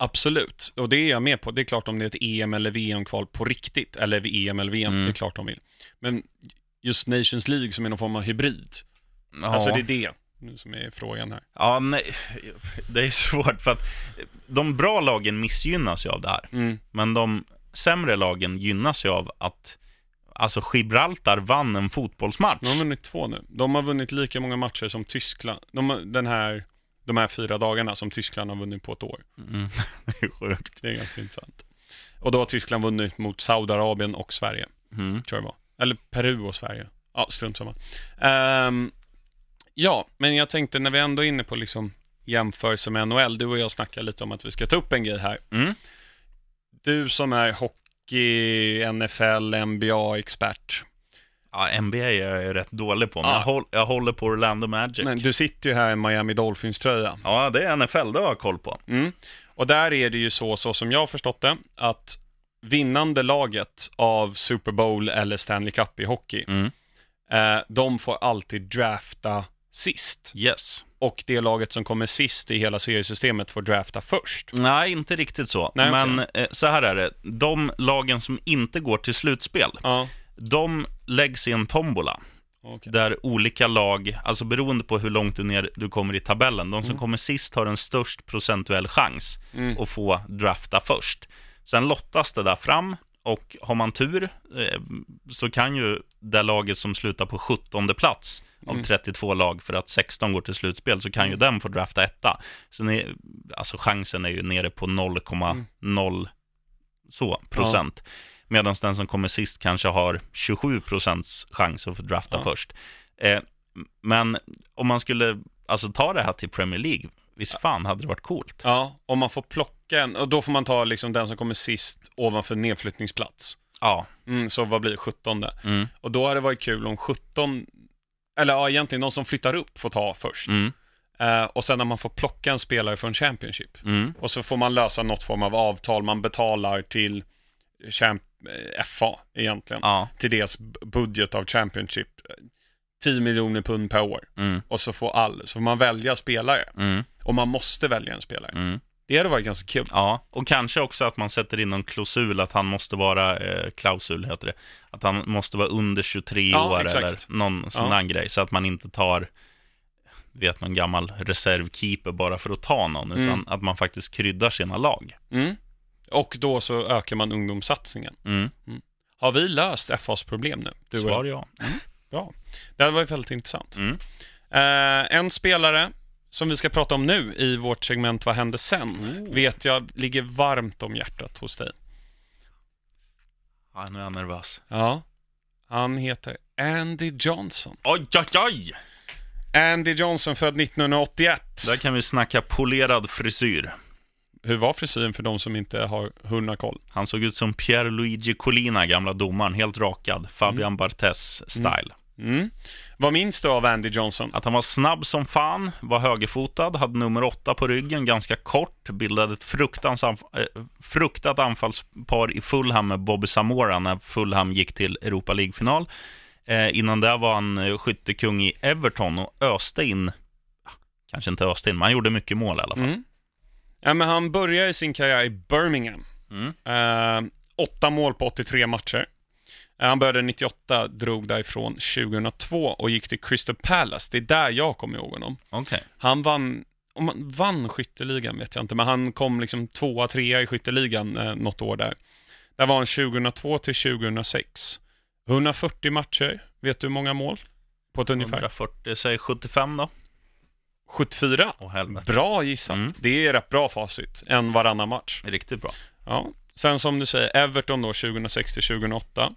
S1: Absolut, och det är jag med på. Det är klart om det är ett EM eller VM-kval på riktigt, eller EM eller VM,
S2: Mm.
S1: det är klart de vill. Men just Nations League som är någon form av hybrid,
S2: Ja,
S1: alltså det är det nu som är frågan här.
S2: ja nej, det är svårt för att de bra lagen missgynnas ju av det här.
S1: Mm.
S2: Men de sämre lagen gynnas ju av att Alltså Gibraltar vann en fotbollsmatch.
S1: De har vunnit två nu. De har vunnit lika många matcher som Tyskland, de, har- den här, de här fyra dagarna som Tyskland har vunnit på ett år.
S2: Mm, det är sjukt.
S1: Det är ganska intressant. Och då har Tyskland vunnit mot Saudiarabien och Sverige,
S2: Mm.
S1: tror jag var. Eller Peru och Sverige. Ja, strunt samma. Ehm, ja, men jag tänkte när vi ändå är inne på liksom jämförelse med NHL, du och jag snackar lite om att vi ska ta upp en grej här.
S2: Mm.
S1: Du som är hockey, NFL, NBA-expert.
S2: Ja, NBA är jag ju rätt dålig på, men
S1: Ja.
S2: jag, håll, jag håller på Orlando Magic.
S1: Men du sitter ju här i Miami Dolphins-tröja.
S2: Ja, det är NFL, det har jag koll på.
S1: Mm. Och där är det ju så, så som jag har förstått det, att vinnande laget av Super Bowl eller Stanley Cup i hockey,
S2: Mm.
S1: eh, de får alltid drafta sist.
S2: Yes.
S1: Och det laget som kommer sist i hela seriesystemet får drafta först.
S2: Nej, inte riktigt så.
S1: Nej.
S2: Men eh, så här är det. De lagen som inte går till slutspel,
S1: Ja,
S2: de läggs i en tombola.
S1: okej.
S2: Där olika lag, alltså beroende på hur långt du ner du kommer i tabellen, de som
S1: Mm.
S2: kommer sist har en störst procentuell chans
S1: Mm.
S2: att få drafta först. Sen lottas det där fram och har man tur eh, så kan ju det laget som slutar på 17 plats av
S1: Mm.
S2: 32 lag för att 16 går till slutspel så kan ju
S1: Mm.
S2: den få drafta etta. Så ni, alltså chansen är ju nere på 0,0 så procent. Medan den som kommer sist kanske har 27 procents chans att få drafta
S1: Ja.
S2: först. Eh, men om man skulle alltså, ta det här till Premier League, visst fan hade det varit coolt?
S1: Ja, om man får plocka en, och då får man ta liksom den som kommer sist ovanför nedflyttningsplats.
S2: Ja.
S1: Mm, så vad blir det, 17?
S2: Mm.
S1: Och då hade det varit kul om 17, eller ja, egentligen de som flyttar upp får ta först.
S2: Mm.
S1: Eh, och sen när man får plocka en spelare från Championship.
S2: Mm.
S1: Och så får man lösa något form av avtal, man betalar till champ, FA egentligen.
S2: Ja.
S1: Till deras budget av Championship. 10 miljoner pund per år.
S2: Mm.
S1: Och så får, all, så får man välja spelare.
S2: Mm.
S1: Och man måste välja en spelare.
S2: Mm.
S1: Det hade varit ganska kul.
S2: Ja, och kanske också att man sätter in någon klausul att han måste vara, eh, klausul heter det, att han måste vara under 23
S1: Ja,
S2: år
S1: exakt.
S2: eller någon sån
S1: Ja.
S2: grej. Så att man inte tar, vet någon gammal reservkeeper bara för att ta någon, utan
S1: Mm.
S2: att man faktiskt kryddar sina lag.
S1: Mm. Och då så ökar man ungdomssatsningen.
S2: Mm.
S1: Har vi löst FAs problem nu? Du
S2: Svar ja.
S1: Bra. Det här var ju väldigt intressant.
S2: Mm.
S1: Eh, en spelare som vi ska prata om nu i vårt segment Vad hände sen?
S2: Oh.
S1: Vet jag ligger varmt om hjärtat hos dig.
S2: ja, nu är jag nervös.
S1: Ja. Han heter Andy Johnson.
S2: Oj, oj, oj!
S1: Andy Johnson född 1981.
S2: Där kan vi snacka polerad frisyr.
S1: Hur var frisyren för de som inte har hundra koll?
S2: Han såg ut som Pierluigi Collina, gamla domaren, helt rakad. Fabian Barthez-style.
S1: Mm. Vad minns du av Andy Johnson?
S2: Att han var snabb som fan, var högerfotad, hade nummer åtta på ryggen, ganska kort, bildade ett fruktans anf- eh, fruktat anfallspar i Fulham med Bobby Zamora när Fulham gick till Europa League-final. Eh, innan det var han eh, skyttekung i Everton och öste in, ah, kanske inte öste in, men han gjorde mycket mål i alla fall.
S1: Mm. Ja, men han började sin karriär i Birmingham.
S2: Mm.
S1: Eh, åtta mål på 83 matcher. Eh, han började 98, drog därifrån 2002 och gick till Crystal Palace. Det är där jag kommer ihåg honom.
S2: Okej.
S1: Han vann, om han vann skytteligan vet jag inte, men han kom liksom tvåa, trea i skytteligan eh, något år där. Där var han 2002 till 2006. 140 matcher, vet du hur många mål? På ett ungefär?
S2: 140, säg 75 då.
S1: 74.
S2: Åh helvete.
S1: Bra gissat.
S2: Mm.
S1: Det är rätt bra facit. En varannan match.
S2: Riktigt bra.
S1: Ja. Sen som du säger, Everton då 2006 till 2008.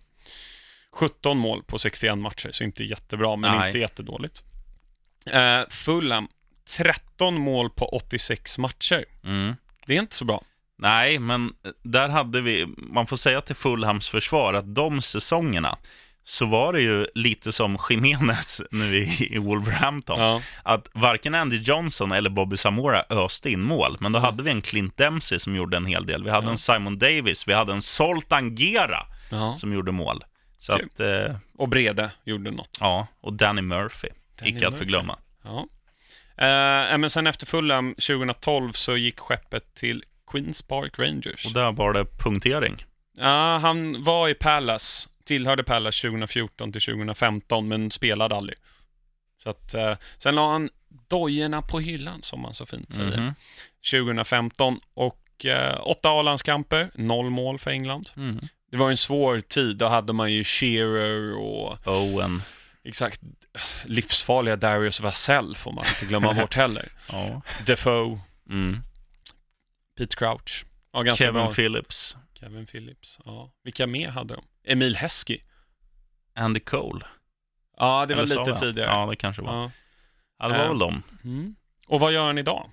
S1: 17 mål på 61 matcher, så inte jättebra, men
S2: Nej.
S1: inte jättedåligt. Eh, Fulham, 13 mål på 86 matcher.
S2: Mm.
S1: Det är inte så bra.
S2: Nej, men där hade vi, man får säga till Fulhams försvar att de säsongerna så var det ju lite som Jiménez nu i, i Wolverhampton.
S1: Ja.
S2: Att varken Andy Johnson eller Bobby Zamora öste in mål. Men då
S1: Mm.
S2: hade vi en Clint Dempsey som gjorde en hel del. Vi hade
S1: Ja.
S2: en Simon Davis, vi hade en Zoltan Gera
S1: ja.
S2: som gjorde mål. Så att, eh,
S1: Och Brede gjorde något.
S2: ja, och Danny Murphy,
S1: Danny
S2: icke att förglömma.
S1: Ja. Eh, men sen efter Fulham 2012 så gick skeppet till Queens Park Rangers.
S2: Och där var det punktering.
S1: Ja, han var i Palace, tillhörde Palace 2014 till 2015, men spelade aldrig. Så att, eh, sen la han dojorna på hyllan, som man så fint säger,
S2: Mhm.
S1: 2015. Och eh, åtta A-landskamper, noll mål för England.
S2: Mm.
S1: Det var en svår tid, då hade man ju Shearer och
S2: Owen.
S1: exakt livsfarliga Darius Vassell får man inte glömma bort heller.
S2: Ja.
S1: Defoe,
S2: Mm.
S1: Pete Crouch. Ja,
S2: Kevin
S1: bra.
S2: Phillips.
S1: Kevin Phillips. Ja. Vilka mer hade de? Emil Heskey.
S2: Andy Cole.
S1: Ja, det var
S2: Eller
S1: lite tidigare.
S2: Ja, det kanske var.
S1: Ja.
S2: Ja, det var
S1: Eh.
S2: väl dem.
S1: Mm. Och vad gör han idag?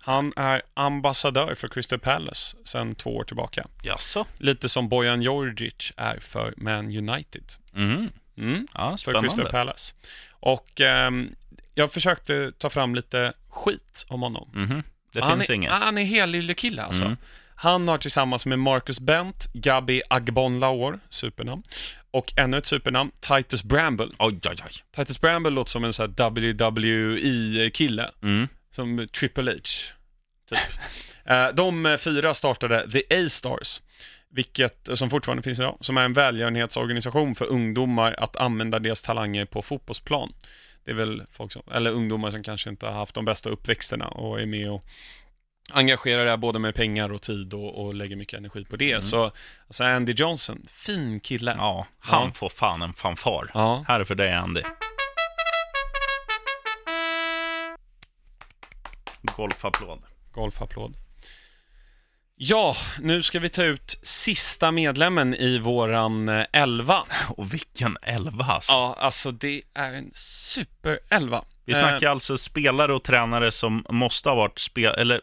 S1: Han är ambassadör för Crystal Palace sedan två år tillbaka.
S2: Jaså?
S1: Lite som Bojan Djordjic är för Man United.
S2: Mm.
S1: Mm.
S2: Ja,
S1: För Crystal. Palace. Och ehm, jag försökte ta fram lite skit om honom.
S2: Mhm. Det
S1: han
S2: finns
S1: är,
S2: inget.
S1: Han är helylle kille alltså.
S2: Mm.
S1: Han har tillsammans med Marcus Bent, Gabi Agbonlahor, supernamn, och ännu ett supernamn, Titus Bramble.
S2: Oj, oj, oj.
S1: Titus Bramble låter som en sån här WWE-kille,
S2: Mm.
S1: som Triple H, typ. Eh, De eh, fyra startade The A-Stars, vilket, som fortfarande finns idag, som är en välgörenhetsorganisation för ungdomar att använda deras talanger på fotbollsplan. Det är väl folk som, eller ungdomar som kanske inte har haft de bästa uppväxterna och är med och engagerar där både med pengar och tid och, och lägger mycket energi på det.
S2: Mm.
S1: Så alltså Andy Johnson, fin kille.
S2: Ja, han
S1: Ja.
S2: får fan en fanfar.
S1: Ja.
S2: Här är för dig, Andy. Golfapplåd.
S1: Golfapplåd. Ja, nu ska vi ta ut sista medlemmen i våran eh, elva.
S2: Och vilken elva alltså.
S1: Ja, alltså det är en super-elva.
S2: Vi
S1: Eh,
S2: snackar alltså spelare och tränare som måste ha varit spe eller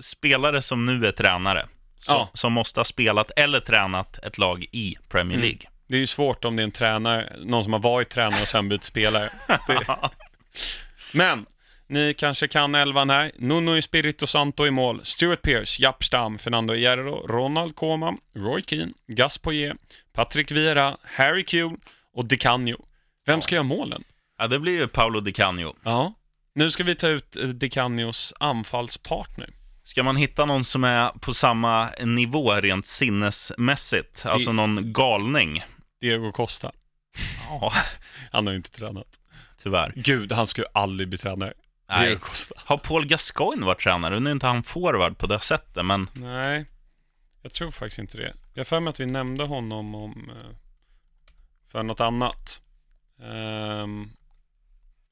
S2: spelare som nu är tränare. Så,
S1: Ja.
S2: Som måste ha spelat eller tränat ett lag i Premier
S1: Mm.
S2: League.
S1: Det är ju svårt om det är en tränare, någon som har varit tränare och sen bytt spelare. Det... Men, ni kanske kan elvan här. Nuno Espirito Santo i mål. Stuart Pearce, Japp Stam, Fernando Hierro, Ronald Koeman, Roy Keane, Gas Poyet, Patrick Vieira, Harry Kewell och Di Canio. Vem ska göra målen?
S2: Ja, det blir ju Paolo Di Canio.
S1: Ja. Nu ska vi ta ut eh, Di Canios anfallspartner.
S2: Ska man hitta någon som är på samma nivå rent sinnesmässigt, alltså någon galning?
S1: Diego Costa.
S2: Ja,
S1: Han har ju inte tränat.
S2: tyvärr.
S1: Gud, han ska ju aldrig bli tränare.
S2: Nej. Har Paul Gascoigne varit tränare? Nu är inte han forward på det sättet, men
S1: Nej, jag tror faktiskt inte det. Jag har för mig att vi nämnde honom om eh, för något annat. Ehm,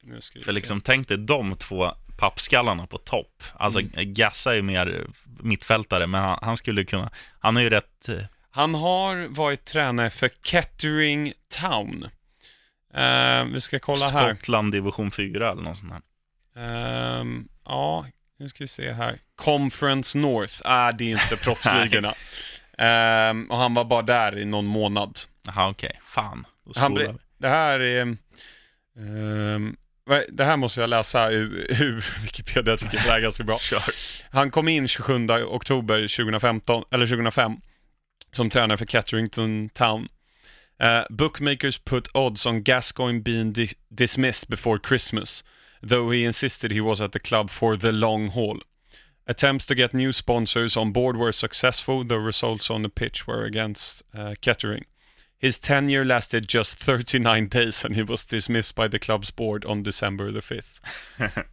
S1: nu ska vi
S2: för
S1: se.
S2: liksom, tänk dig de två pappskallarna på topp. Alltså,
S1: Mm.
S2: Gassa är ju mer mittfältare, men han, han skulle kunna... Han är ju rätt... eh,
S1: Han har varit tränare för Kettering Town. Ehm, vi ska kolla här.
S2: Skottland division 4 eller något sånt här.
S1: Ehm, ja, nu ska vi se här. Conference North. Ah, det är inte proffsligorna. Ehm, och han var bara där i någon månad.
S2: Jaha, okej. Fan. Då
S1: Han. Det här är... vad- det här måste jag läsa ur, ur Wikipedia, jag tycker det är ganska bra. Han kom in 27 oktober 2015, eller 2005 som tränare för Catterington Town. Eh, bookmakers put odds on Gascoigne being di- dismissed before Christmas, though he insisted he was at the club for the long haul. Attempts to get new sponsors on board were successful, though results on the pitch were against uh, Kettering. His tenure lasted just 39 days and he was dismissed by the club's board on December the 5th.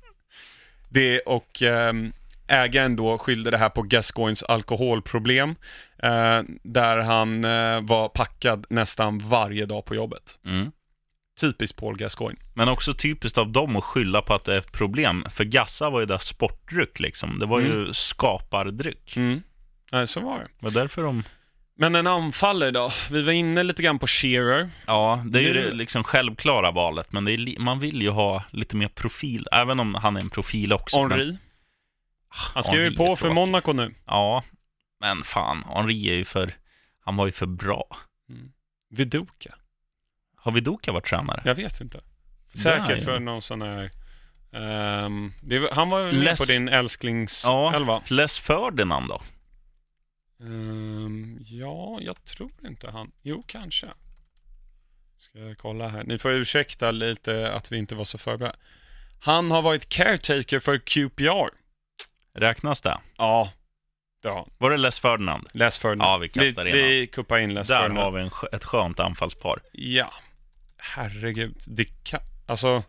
S1: Det och ehm, ägaren då skyllde det här på Gascoignes alkoholproblem, eh, där han eh, var packad nästan varje dag på jobbet.
S2: Mm.
S1: Typiskt Paul Gascoigne.
S2: Men också typiskt av dem att skylla på att det är ett problem. För Gassa var ju där sportdryck liksom. Det var ju skapardryck.
S1: Mm. Nej, så var det.
S2: Det var därför de...
S1: Men en anfallare då? Vi var inne lite grann på Shearer.
S2: Ja, det är ju det liksom självklara valet. Men är man vill ju ha lite mer profil. Även om han är en profil också. Men...
S1: Henri. Han skriver
S2: Henri
S1: ju på för. Monaco nu.
S2: Ja, men fan. Henri är ju för... Han var ju för bra.
S1: Viduka.
S2: Har Viduka varit tränare?
S1: Jag vet inte. Säkert
S2: är ju-
S1: för någon sån här... ehm, det, han var ju
S2: Les-
S1: på din älsklings
S2: Ja,
S1: elva.
S2: Les Ferdinand då?
S1: Ehm, ja, jag tror inte han. Jo, kanske. Ska jag kolla här. Ni får ursäkta lite att vi inte var så förberedda. Han har varit caretaker för QPR.
S2: Räknas det?
S1: Ja, han.
S2: Var det Les Ferdinand?
S1: Les Ferdinand.
S2: Ja, vi kastar
S1: vi,
S2: in
S1: vi kuppar in Les
S2: Där
S1: Ferdinand.
S2: har vi en, ett skönt anfallspar.
S1: Ja, herregud. Det kan, alltså,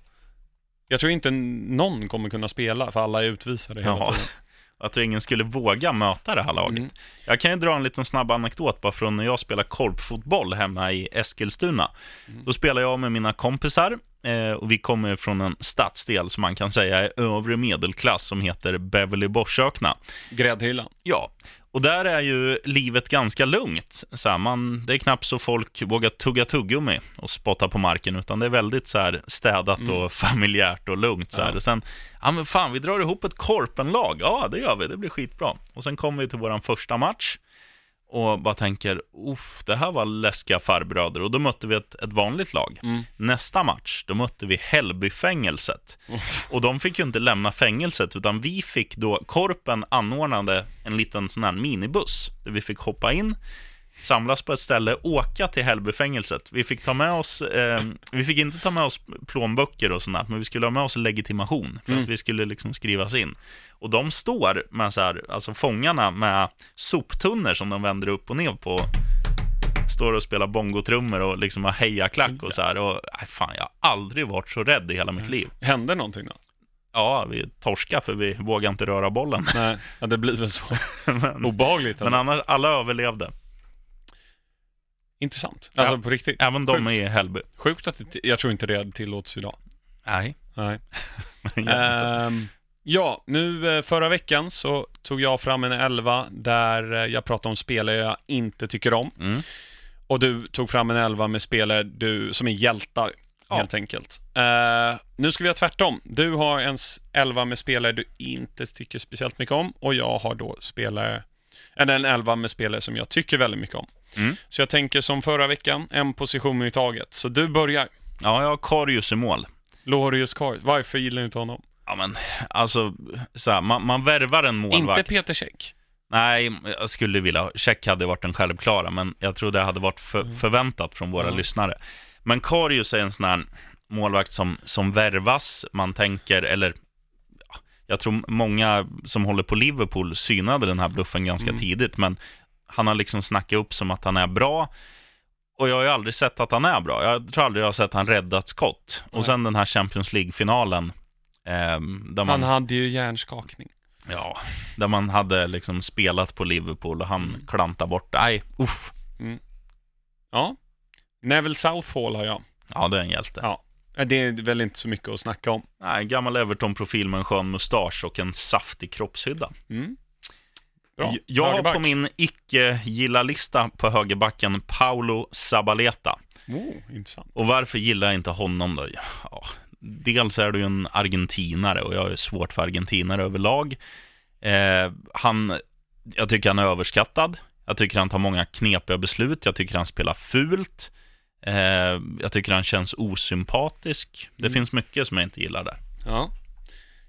S1: jag tror inte någon kommer kunna spela för alla är utvisade hela
S2: Ja,
S1: tiden.
S2: jag tror ingen skulle våga möta det här laget.
S1: Mm.
S2: Jag kan ju dra en liten snabb anekdot bara från när jag spelade korpfotboll hemma i Eskilstuna.
S1: Mm.
S2: Då spelade jag med mina kompisar eh, och vi kommer från en stadsdel som man kan säga är övre medelklass som heter Beverly Borsökna.
S1: Gräddhyllan.
S2: Ja, och där är ju livet ganska lugnt. Så här, man, det är knappt så folk vågar tugga tuggummi och spotta på marken, utan det är väldigt så här städat och familjärt och lugnt. Så här.
S1: Ja.
S2: Och sen, ja men fan, vi drar ihop ett korpenlag. Ja, det gör vi, det blir skitbra. Och sen kommer vi till vår första match och bara tänker, uff, det här var läskiga farbröder. Och då mötte vi ett, ett vanligt lag.
S1: Mm.
S2: Nästa match, då mötte vi Hällbyfängelset. Och de fick ju inte lämna fängelset, utan vi fick då, Korpen anordnade en liten sån här minibuss, där vi fick hoppa in, samlas på ett ställe, åka till Hällbyfängelset. Vi fick ta med oss, eh, vi fick inte ta med oss plånböcker och sånt men vi skulle ha med oss legitimation, för
S1: Mm.
S2: att vi skulle liksom skrivas in. Och de står med så här, alltså fångarna med soptunnor som de vänder upp och ner på, står och spelar bongotrummor och liksom har hejaklack och så här. Och nej, fan, jag har aldrig varit så rädd i hela mitt liv.
S1: Hände någonting då?
S2: Ja, vi torska för vi vågar inte röra bollen.
S1: Nej, ja, det blir väl så.
S2: men,
S1: Obehagligt.
S2: men annars, alla överlevde.
S1: Intressant. Alltså
S2: Ja.
S1: på riktigt.
S2: Även de
S1: Sjukt.
S2: i Hällby.
S1: Sjukt att det, jag tror inte det tillåts idag.
S2: Nej.
S1: Nej.
S2: Ja.
S1: Ehm, Ja, nu eh, förra veckan så tog jag fram en elva där eh, jag pratade om spelare jag inte tycker om.
S2: Mm.
S1: Och du tog fram en elva med spelare du, som är hjältar,
S2: Ja.
S1: helt enkelt. Eh, nu ska vi göra tvärtom. Du har en elva med spelare du inte tycker speciellt mycket om och jag har då spelare, eller en elva med spelare som jag tycker väldigt mycket om.
S2: Mm.
S1: Så jag tänker som förra veckan, en position i taget. Så du börjar.
S2: Ja, jag har Karius i mål.
S1: Lorius Kar. Varför gillar du inte honom?
S2: Ja, men alltså, så här, man, man värvar en målvakt.
S1: Inte Peter Käck.
S2: Nej, jag skulle vilja. Check hade varit den självklara, men jag tror det hade varit för, förväntat från våra
S1: Mm.
S2: Lyssnare. Men Karius är en sån här målvakt som, som värvas. Man tänker, eller jag tror många som håller på Liverpool synade den här bluffen ganska
S1: Mm.
S2: tidigt, men han har liksom snackat upp som att han är bra. Och jag har ju aldrig sett att han är bra. Jag tror aldrig jag har sett han rädda ett skott.
S1: Nej.
S2: Och sen den här Champions League-finalen. där man,
S1: Han hade ju hjärnskakning.
S2: Ja, där man hade liksom spelat på Liverpool och han
S1: Mm.
S2: klantade bort. Nej, uff.
S1: Ja. Neville Southall har jag.
S2: Ja, det är en hjälte.
S1: Ja. Det är väl inte så mycket att snacka om.
S2: Nej, gammal Everton-profil med en skön mustasch och en saftig kroppshydda.
S1: Mm. Bra.
S2: Jag har
S1: Högerback.
S2: på min icke-gilla-lista på högerbacken Paolo Zabaleta.
S1: Oh, intressant.
S2: Och varför gillar jag inte honom då? Ja, dels är du ju en argentinare och jag är svårt för argentinare överlag. Eh, han, jag tycker han är överskattad. Jag tycker han tar många knepiga beslut. Jag tycker han spelar fult. Eh, jag tycker han känns osympatisk. Det
S1: Mm.
S2: finns mycket som jag inte gillar där.
S1: Ja.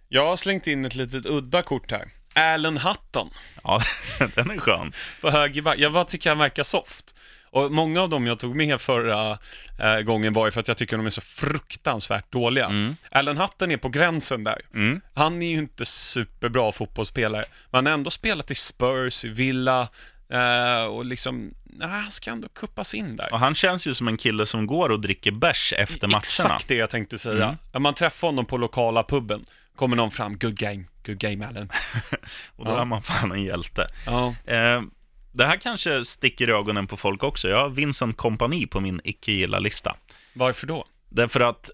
S1: Jag har slängt in ett litet udda kort här. Alan Hutton
S2: Ja, den är skön.
S1: på högerback. Jag bara tycker han verkar soft. Och många av dem jag tog med förra eh, gången var ju för att jag tycker de är så fruktansvärt dåliga.
S2: Mm.
S1: Alan Hutton är på gränsen där.
S2: Mm.
S1: Han är ju inte superbra fotbollsspelare, men han har ändå spelat i Spurs, i Villa eh, och liksom, nej, han ska ändå kuppas in där.
S2: Och han känns ju som en kille som går och dricker bärs efter matcherna.
S1: Exakt det jag tänkte säga.
S2: Mm.
S1: När man träffar honom på lokala puben, kommer någon fram, good game, good game Allen.
S2: Och då
S1: Ja.
S2: är man fan en hjälte.
S1: Ja,
S2: Eh, det här kanske sticker i ögonen på folk också. Jag har Vincent Kompani på min icke-gilla-lista.
S1: varför då?
S2: Därför att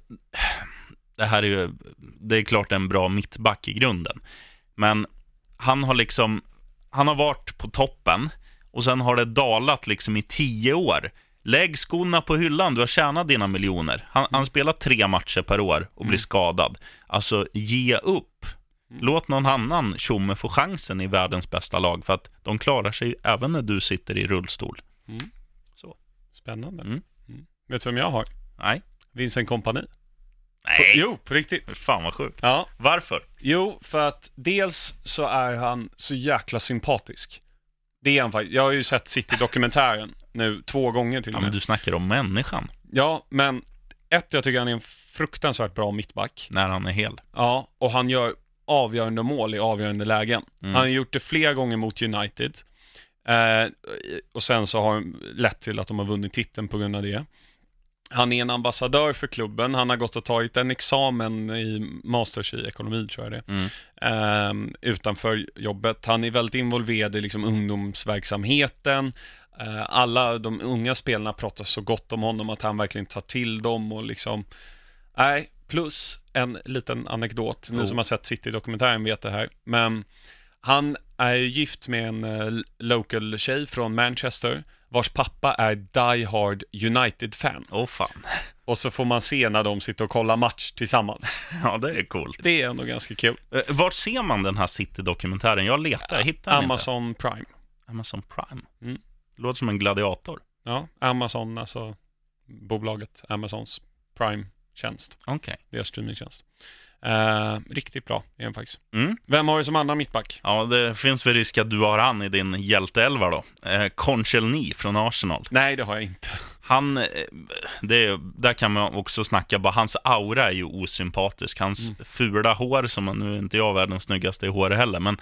S2: det här är ju, det är klart en bra mittback i grunden. Men han har liksom, han har varit på toppen och sen har det dalat liksom i tio år. Lägg skorna på hyllan, du har tjänat dina miljoner. Han, han spelar tre matcher per år och blir
S1: Mm.
S2: skadad. Alltså, ge upp.
S1: Mm.
S2: Låt någon annan tjomme få chansen i världens bästa lag, för att de klarar sig även när du sitter i rullstol.
S1: Spännande.
S2: Mm.
S1: Mm. Vet du vem jag har?
S2: Nej.
S1: Vincent Kompani.
S2: Nej!
S1: Jo, på riktigt.
S2: Fan vad sjukt.
S1: Ja,
S2: Varför?
S1: Jo, för att dels så är han så jäkla sympatisk. Det är han faktiskt. Jag har ju sett City-dokumentären nu två gånger till
S2: Ja,
S1: och
S2: men
S1: med.
S2: du snackar om människan,
S1: Ja, men ett, jag tycker han är en fruktansvärt bra mittback.
S2: när han är hel.
S1: Ja, och han gör avgörande mål i avgörande lägen.
S2: Mm.
S1: Han har gjort det flera gånger mot United. Eh, och sen så har det lett till att de har vunnit titeln på grund av det. Han är en ambassadör för klubben. Han har gått och tagit en examen i Masters i ekonomi, tror jag det.
S2: Mm.
S1: eh, utanför jobbet. Han är väldigt involverad i liksom ungdomsverksamheten. Eh, alla de unga spelarna pratar så gott om honom att han verkligen tar till dem och liksom Nej, plus en liten anekdot. Ni
S2: Oh.
S1: som har sett City-dokumentären vet det här. Men han är gift med en eh, local tjej från Manchester vars pappa är Die Hard United-fan.
S2: Åh fan.
S1: Och så får man se när de sitter och kollar match tillsammans.
S2: Ja, det är coolt.
S1: Det är ändå ganska kul.
S2: Eh, Vart ser man den här City-dokumentären? Jag letar, jag hittar den
S1: Amazon Prime.
S2: inte. Amazon Prime.
S1: Mm.
S2: Låter som en gladiator.
S1: Ja, Amazon, alltså bolaget Amazons Prime-tjänst.
S2: Okej.
S1: Deras streamingtjänst. Eh, riktigt bra är den faktiskt.
S2: Mm.
S1: Vem har du som andra mittback?
S2: Ja, det finns väl risk att du har han i din hjälteelva då. Eh, Konchelny från Arsenal.
S1: Nej, det har jag inte.
S2: Han, eh, det, är- där kan man också snacka, bara hans aura är ju osympatisk. Hans
S1: Mm.
S2: fula hår, som nu är inte jag världens snyggaste i håret heller, men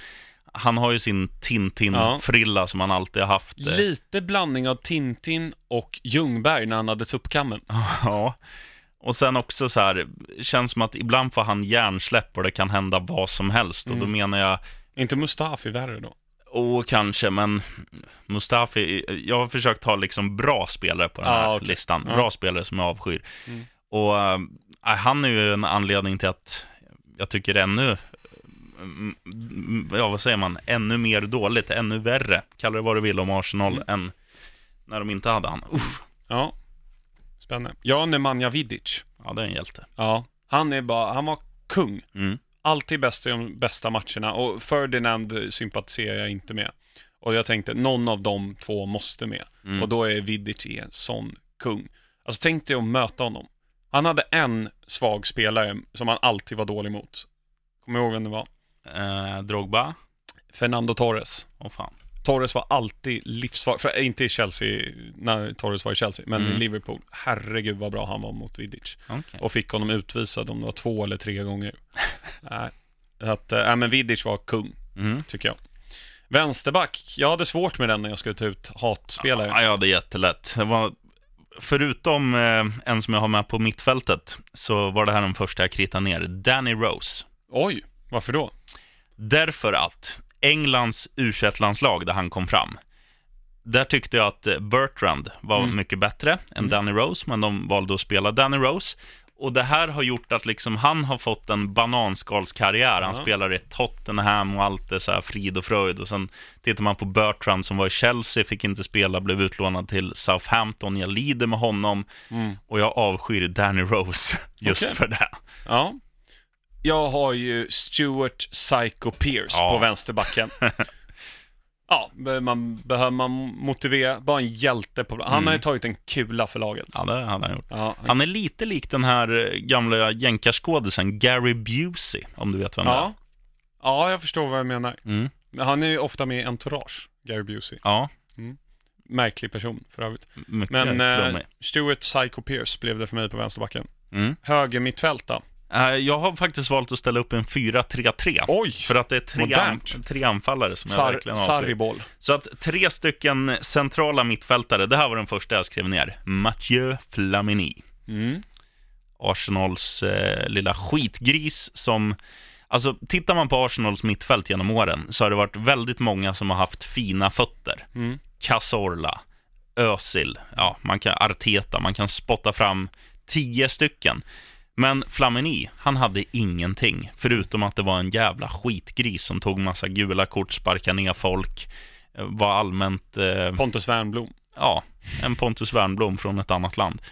S2: han har ju sin Tintin-frilla som han alltid har haft. eh.
S1: Lite blandning av Tintin och Ljungberg när han hade tuppkammen.
S2: Ja. Och sen också så här, känns som att ibland får han hjärnsläpp och det kan hända vad som helst. Och då
S1: Mm.
S2: menar jag,
S1: inte Mustafi värre då?
S2: åh kanske, men Mustafi, jag har försökt ha liksom bra spelare på den här
S1: Ah, okej.
S2: listan. Bra spelare som jag avskyr.
S1: Mm.
S2: Och äh, han är ju en anledning till att jag tycker ännu mm, ja vad säger man, ännu mer dåligt, ännu värre, kalla det vad du vill om Arsenal,
S1: Mm.
S2: än när de inte hade han. Uff,
S1: Ja, spännande. Ja, Nemanja Vidic.
S2: ja, det är en hjälte.
S1: Ja, han är bara, han var kung.
S2: Mm.
S1: Alltid bäst i de bästa matcherna och Ferdinand sympatiserar jag inte med. Och jag tänkte, någon av de två måste med.
S2: Mm.
S1: Och då är Vidic en sån kung. Alltså tänk dig att möta honom. Han hade en svag spelare som han alltid var dålig mot. Kommer du ihåg vem det var?
S2: Eh, Drogba,
S1: Fernando Torres.
S2: åh fan.
S1: Torres var alltid livsfarlig, för, inte i Chelsea, när Torres var i Chelsea, men
S2: Mm.
S1: i Liverpool. Herregud vad bra han var mot Vidic.
S2: Okej.
S1: Och fick honom utvisad om det var två eller tre gånger. Så att, äh, men Vidic var kung,
S2: Mm.
S1: tycker jag. Vänsterback, jag hade svårt med den när jag skulle ta ut hatspelare.
S2: Ja, ja, det är jättelätt. Det var, förutom eh, en som jag har med på mittfältet, så var det här den första jag kritade ner. Danny Rose.
S1: Oj, varför då?
S2: Därför att Englands u landslag där han kom fram, där tyckte jag att eh, Bertrand var
S1: Mm.
S2: mycket bättre än
S1: Mm.
S2: Danny Rose, men de valde att spela Danny Rose. Och det här har gjort att liksom han har fått en bananskalskarriär. Han
S1: Ja.
S2: spelar i Tottenham och allt är så här frid och fröjd. Och sen tittar man på Bertrand som var i Chelsea, fick inte spela, blev utlånad till Southampton. Jag lider med honom
S1: Mm.
S2: och jag avskyr Danny Rose just
S1: Okej.
S2: för det.
S1: Ja. Jag har ju Stuart Psycho Pierce
S2: Ja.
S1: på vänsterbacken. ja, man, behöver man motivera, bara en hjälte på Han
S2: Mm.
S1: har ju tagit en kula för laget.
S2: Ja, det han gjort.
S1: Ja,
S2: Han är lite lik den här eh, gamla jänkarskådisen Gary Busey, om du vet vem
S1: ja. ja, jag förstår vad jag menar.
S2: det är. Mm.
S1: Han är ju ofta med i Entourage, Gary Busey.
S2: Ja,
S1: Märklig person för övrigt.
S2: mycket
S1: Men eh. Stuart Psycho Pierce blev det för mig på vänsterbacken.
S2: Mm.
S1: Höger mittfält
S2: Eh, Jag har faktiskt valt att ställa upp en 4-3-3.
S1: Oj!
S2: För att det är tre, an- tre anfallare som jag
S1: Sar
S2: verkligen avskyr.
S1: Sarribol.
S2: Så att tre stycken centrala mittfältare, det här var den första jag skrev ner. Mathieu Flamini.
S1: Mm.
S2: Arsenals eh, lilla skitgris som... Alltså, tittar man på Arsenals mittfält genom åren så har det varit väldigt många som har haft fina fötter.
S1: Mm.
S2: Cazorla, Özil, ja, man kan Arteta, man kan spotta fram tio stycken. Men Flamini, han hade ingenting, förutom att det var en jävla skitgris som tog massa gula kort, sparkade ner folk, eh, var allmänt, eh,
S1: Pontus Wernbloom.
S2: ja, en Pontus Wernbloom från ett annat land,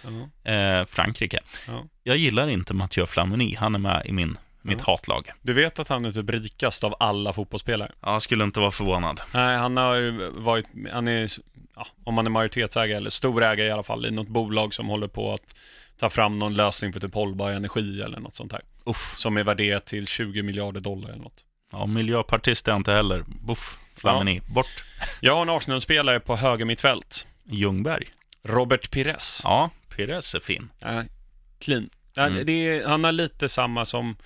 S1: Ja.
S2: eh, Frankrike.
S1: Ja.
S2: Jag gillar inte Mathieu Flamini, han är med i min, mitt hatlag.
S1: Du vet att han är typ rikast av alla fotbollsspelare?
S2: Ja, jag skulle inte vara förvånad.
S1: Nej, han har ju varit, han är, ja, om man är majoritetsägare eller storägare i alla fall, i något bolag som håller på att ta fram någon lösning för typ hållbar energi eller något sånt här.
S2: Uff.
S1: Som är värderat till 20 miljarder dollar eller något.
S2: Ja, miljöpartist är jag inte heller. Buff, Flamini, bort.
S1: Jag har en Arsenal-spelare på höger mittfält.
S2: Ljungberg.
S1: Robert Pires.
S2: Ja, Pires är fin.
S1: Ja, clean. Ja,
S2: Mm.
S1: det är, han har lite samma som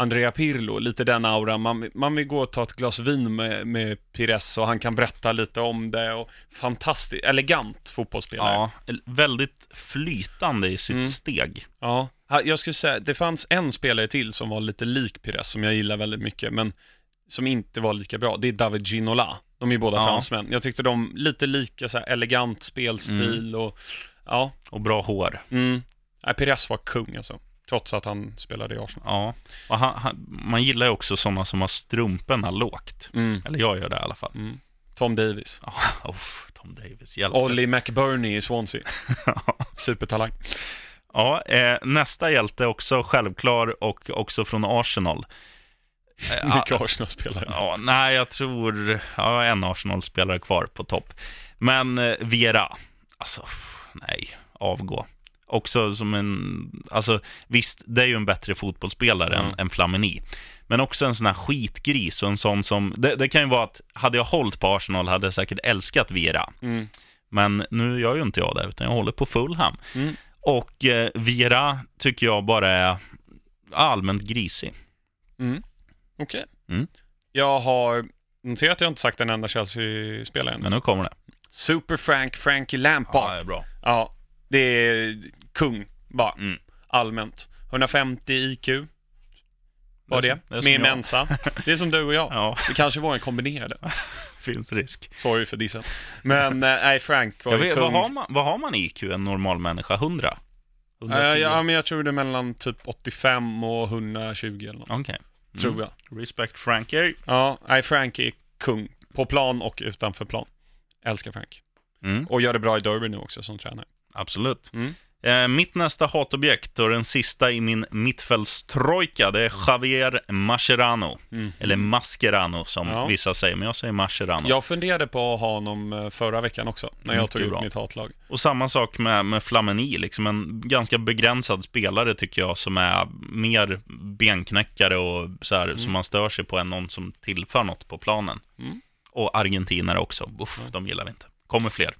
S1: Andrea Pirlo, lite den auran. Man, man vill gå och ta ett glas vin med, med Pires och han kan berätta lite om det. Och fantastiskt, elegant fotbollsspelare.
S2: Ja, väldigt flytande i sitt
S1: Mm.
S2: steg.
S1: Ja, jag skulle säga, det fanns en spelare till som var lite lik Pires, som jag gillar väldigt mycket, men som inte var lika bra. Det är David Ginola. De är ju båda
S2: Ja.
S1: fransmän. Jag tyckte de, lite lika så elegant spelstil och, ja.
S2: Och bra hår.
S1: Mm. Nej, Pires var kung alltså. Trots att han spelade i Arsenal.
S2: Ja, och han, han, man gillar ju också sådana som har strumporna lågt.
S1: Mm.
S2: Eller jag gör det i alla fall.
S1: Mm. Tom Davis.
S2: Uff, Tom Davis, hjälte.
S1: Ollie McBurney i Swansea. Supertalang.
S2: ja, eh, nästa hjälte också självklar och också från Arsenal. Eh,
S1: Mycket Arsenal-spelare.
S2: Ja, nej, jag tror ja, en Arsenal-spelare kvar på topp. Men eh, Vera, alltså, nej, avgå. Också som en, alltså visst, det är ju en bättre fotbollsspelare
S1: Mm.
S2: än, än Flamini. Men också en sån här skitgris och en sån som, det, det kan ju vara att, hade jag hållit på Arsenal hade jag säkert älskat Vera.
S1: Mm.
S2: Men nu gör ju inte jag det, utan jag håller på Fulham.
S1: Mm.
S2: Och eh, Vera tycker jag bara är allmänt grisig.
S1: Mm. Okej.
S2: Mm.
S1: Jag har noterat att jag inte sagt en enda Chelsea-spelare än.
S2: Men nu kommer det.
S1: Super Frank Frankie Lampard.
S2: det är bra.
S1: Ja, det är kung bara,
S2: Mm.
S1: allmänt. 150 IQ var
S2: Det
S1: det,
S2: det
S1: med
S2: jag.
S1: Mensa. Det är som du och jag.
S2: Ja,
S1: Det kanske var en kombinerade.
S2: finns risk.
S1: Sorry för dissen. Men eh, nej, Frank var
S2: Jag
S1: ju
S2: vet,
S1: kung.
S2: vad, har man, vad har man IQ, en normal människa? 100? 110?
S1: Eh, ja, men jag tror det är mellan typ 85 och 120 eller något.
S2: Okej.
S1: tror jag.
S2: Respect Frankie.
S1: Ja, nej, Frank är kung. På plan och utanför plan. Älskar Frank.
S2: Mm,
S1: Och gör det bra i Derby nu också som tränare.
S2: Absolut.
S1: Mm.
S2: Eh, mitt nästa hatobjekt och den sista i min mittfältstrojka, det är Javier Mascherano.
S1: Mm.
S2: Eller Mascherano som
S1: Ja.
S2: vissa säger, men jag säger Mascherano.
S1: Jag funderade på att ha honom eh, förra veckan också, när jag
S2: Mycket
S1: tog ut mitt hatlag.
S2: Och samma sak med, med Flamini, liksom en ganska begränsad spelare tycker jag, som är mer benknäckare och så här, som man stör sig på än någon som tillför något på planen.
S1: Mm.
S2: Och argentinare också, Uff, de gillar vi inte. Kommer fler.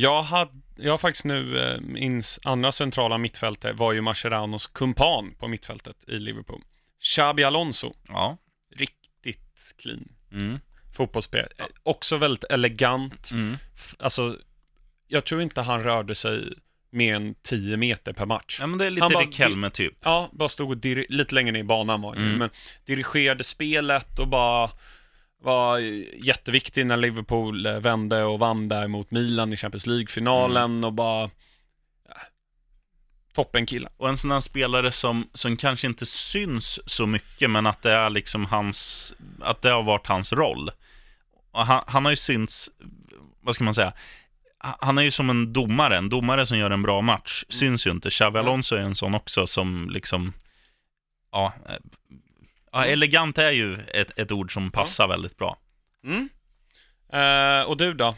S1: Jag, hade, jag har faktiskt nu, eh, min s- andra centrala mittfältare var ju Macheranos kumpan på mittfältet i Liverpool. Xabi Alonso,
S2: Ja.
S1: riktigt clean
S2: Mm.
S1: fotbollsspel. Eh, Också väldigt elegant.
S2: Mm.
S1: Alltså, jag tror inte han rörde sig mer än 10 meter per match.
S2: Ja, men det är lite Helme typ.
S1: Ja, bara stod och lite längre ner i banan var
S2: Mm.
S1: men dirigerade spelet och bara var jätteviktig när Liverpool eh, vände och vann där mot Milan i Champions League-finalen
S2: Mm.
S1: och bara ja, toppen kille.
S2: Och en sån här spelare som, som kanske inte syns så mycket, men att det är liksom hans, att det har varit hans roll. Han, han har ju synts, vad ska man säga, han är ju som en domare, en domare som gör en bra match, syns ju inte. Xavi Alonso är en sån också som liksom, ja, eh, ja elegant är ju ett, ett ord som passar väldigt bra.
S1: Mm. Eh, och du då?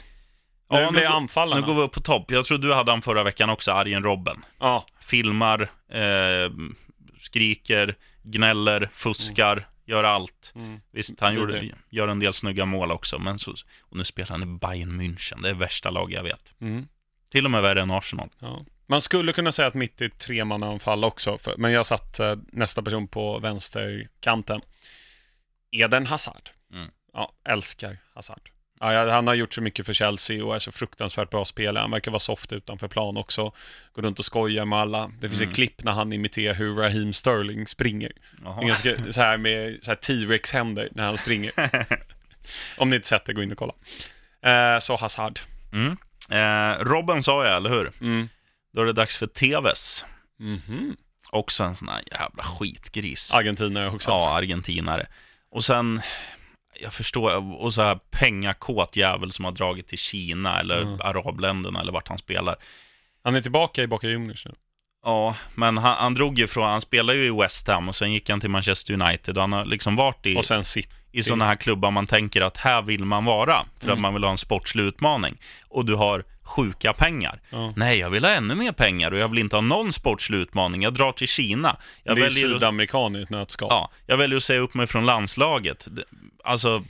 S1: Nu
S2: Ja,
S1: blir
S2: nu går-
S1: anfallarna.
S2: Nu går vi upp på topp. Jag tror du hade han förra veckan också, Arjen Robben.
S1: Ja,
S2: filmar, eh, skriker, gnäller, fuskar, gör allt.
S1: Mm.
S2: Visst, han gjorde, gör en del snygga mål också, men så, och nu spelar han i Bayern München. Det är värsta lag jag vet.
S1: mm.
S2: Till och med värre än Arsenal.
S1: ja. Man skulle kunna säga att mitt är ett tremannaanfall också, för, men jag satt eh, nästa person på vänsterkanten. Eden Hazard.
S2: Mm.
S1: Ja, älskar Hazard. Ja, han har gjort så mycket för Chelsea och är så fruktansvärt bra spelare. Han verkar vara soft utanför plan också. Går runt och skojar med alla. Det finns
S2: Mm.
S1: ett klipp när han imiterar hur Raheem Sterling springer. Ganska, så här med så här T-Rex-händer när han springer. Om ni inte sett det, gå in och kolla. Eh, så Hazard.
S2: Mm. Eh, Robben sa jag, eller hur?
S1: Mm.
S2: Då är det dags för TVs.
S1: Mhm.
S2: Också en sån här jävla skitgris.
S1: Argentinare också.
S2: Ja, argentinare. Och sen, jag förstår, och så här pengakåt jävel som har dragit till Kina eller
S1: Mm.
S2: arabländerna eller vart han spelar.
S1: Han är tillbaka i Boca Juniors nu.
S2: Ja, men han, han drog ju från, han spelade ju i West Ham och sen gick han till Manchester United och han har liksom varit i,
S1: Och sen sitt.
S2: I sådana här klubbar man tänker att här vill man vara för att
S1: Mm.
S2: man vill ha en sportslig utmaning. Och du har sjuka pengar.
S1: Ja.
S2: Nej, jag vill ha ännu mer pengar och jag vill inte ha någon sportslig utmaning. Jag drar till Kina. Jag
S1: det är
S2: väljer, att,
S1: sydamerikaner i ett nötskal.
S2: ja, jag väljer att säga upp mig från landslaget. Alltså,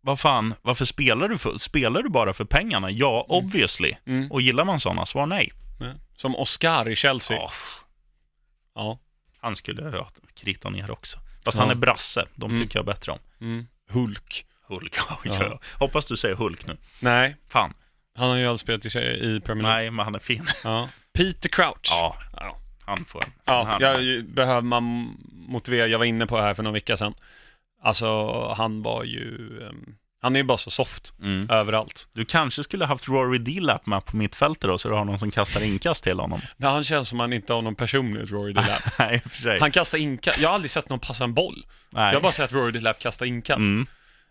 S2: vad fan, varför spelar du för, Spelar du bara för pengarna? Ja, obviously.
S1: Mm.
S2: Och gillar man sådana, svar nej.
S1: Som Oscar i Chelsea.
S2: Ja,
S1: Ja.
S2: han skulle jag ha kritat ner också. Fast
S1: Ja.
S2: han är brasse, de
S1: Mm.
S2: tycker jag bättre om.
S1: Mm. Hulk.
S2: Hulk, ja.
S1: Ja.
S2: Hoppas du säger Hulk nu.
S1: Nej,
S2: Fan,
S1: han har ju aldrig spelat i, i Premier League.
S2: nej, men han är fin.
S1: Ja. Peter Crouch.
S2: Ja,
S1: Ja.
S2: han får en.
S1: Ja,
S2: han,
S1: jag behöver man motivera. Jag var inne på det här för någon vecka sedan. Alltså, han var ju... ehm, han är ju bara så soft
S2: mm.
S1: överallt.
S2: Du kanske skulle haft Rory Delap med på mittfältet då, så du har någon som kastar inkast till honom.
S1: Men han känns som han inte har någon personlighet, Rory Delap.
S2: nej, för sig.
S1: Han kastar inkast. Jag har aldrig sett någon passa en boll.
S2: nej.
S1: Jag har bara sett Rory Delap kasta inkast.
S2: Mm.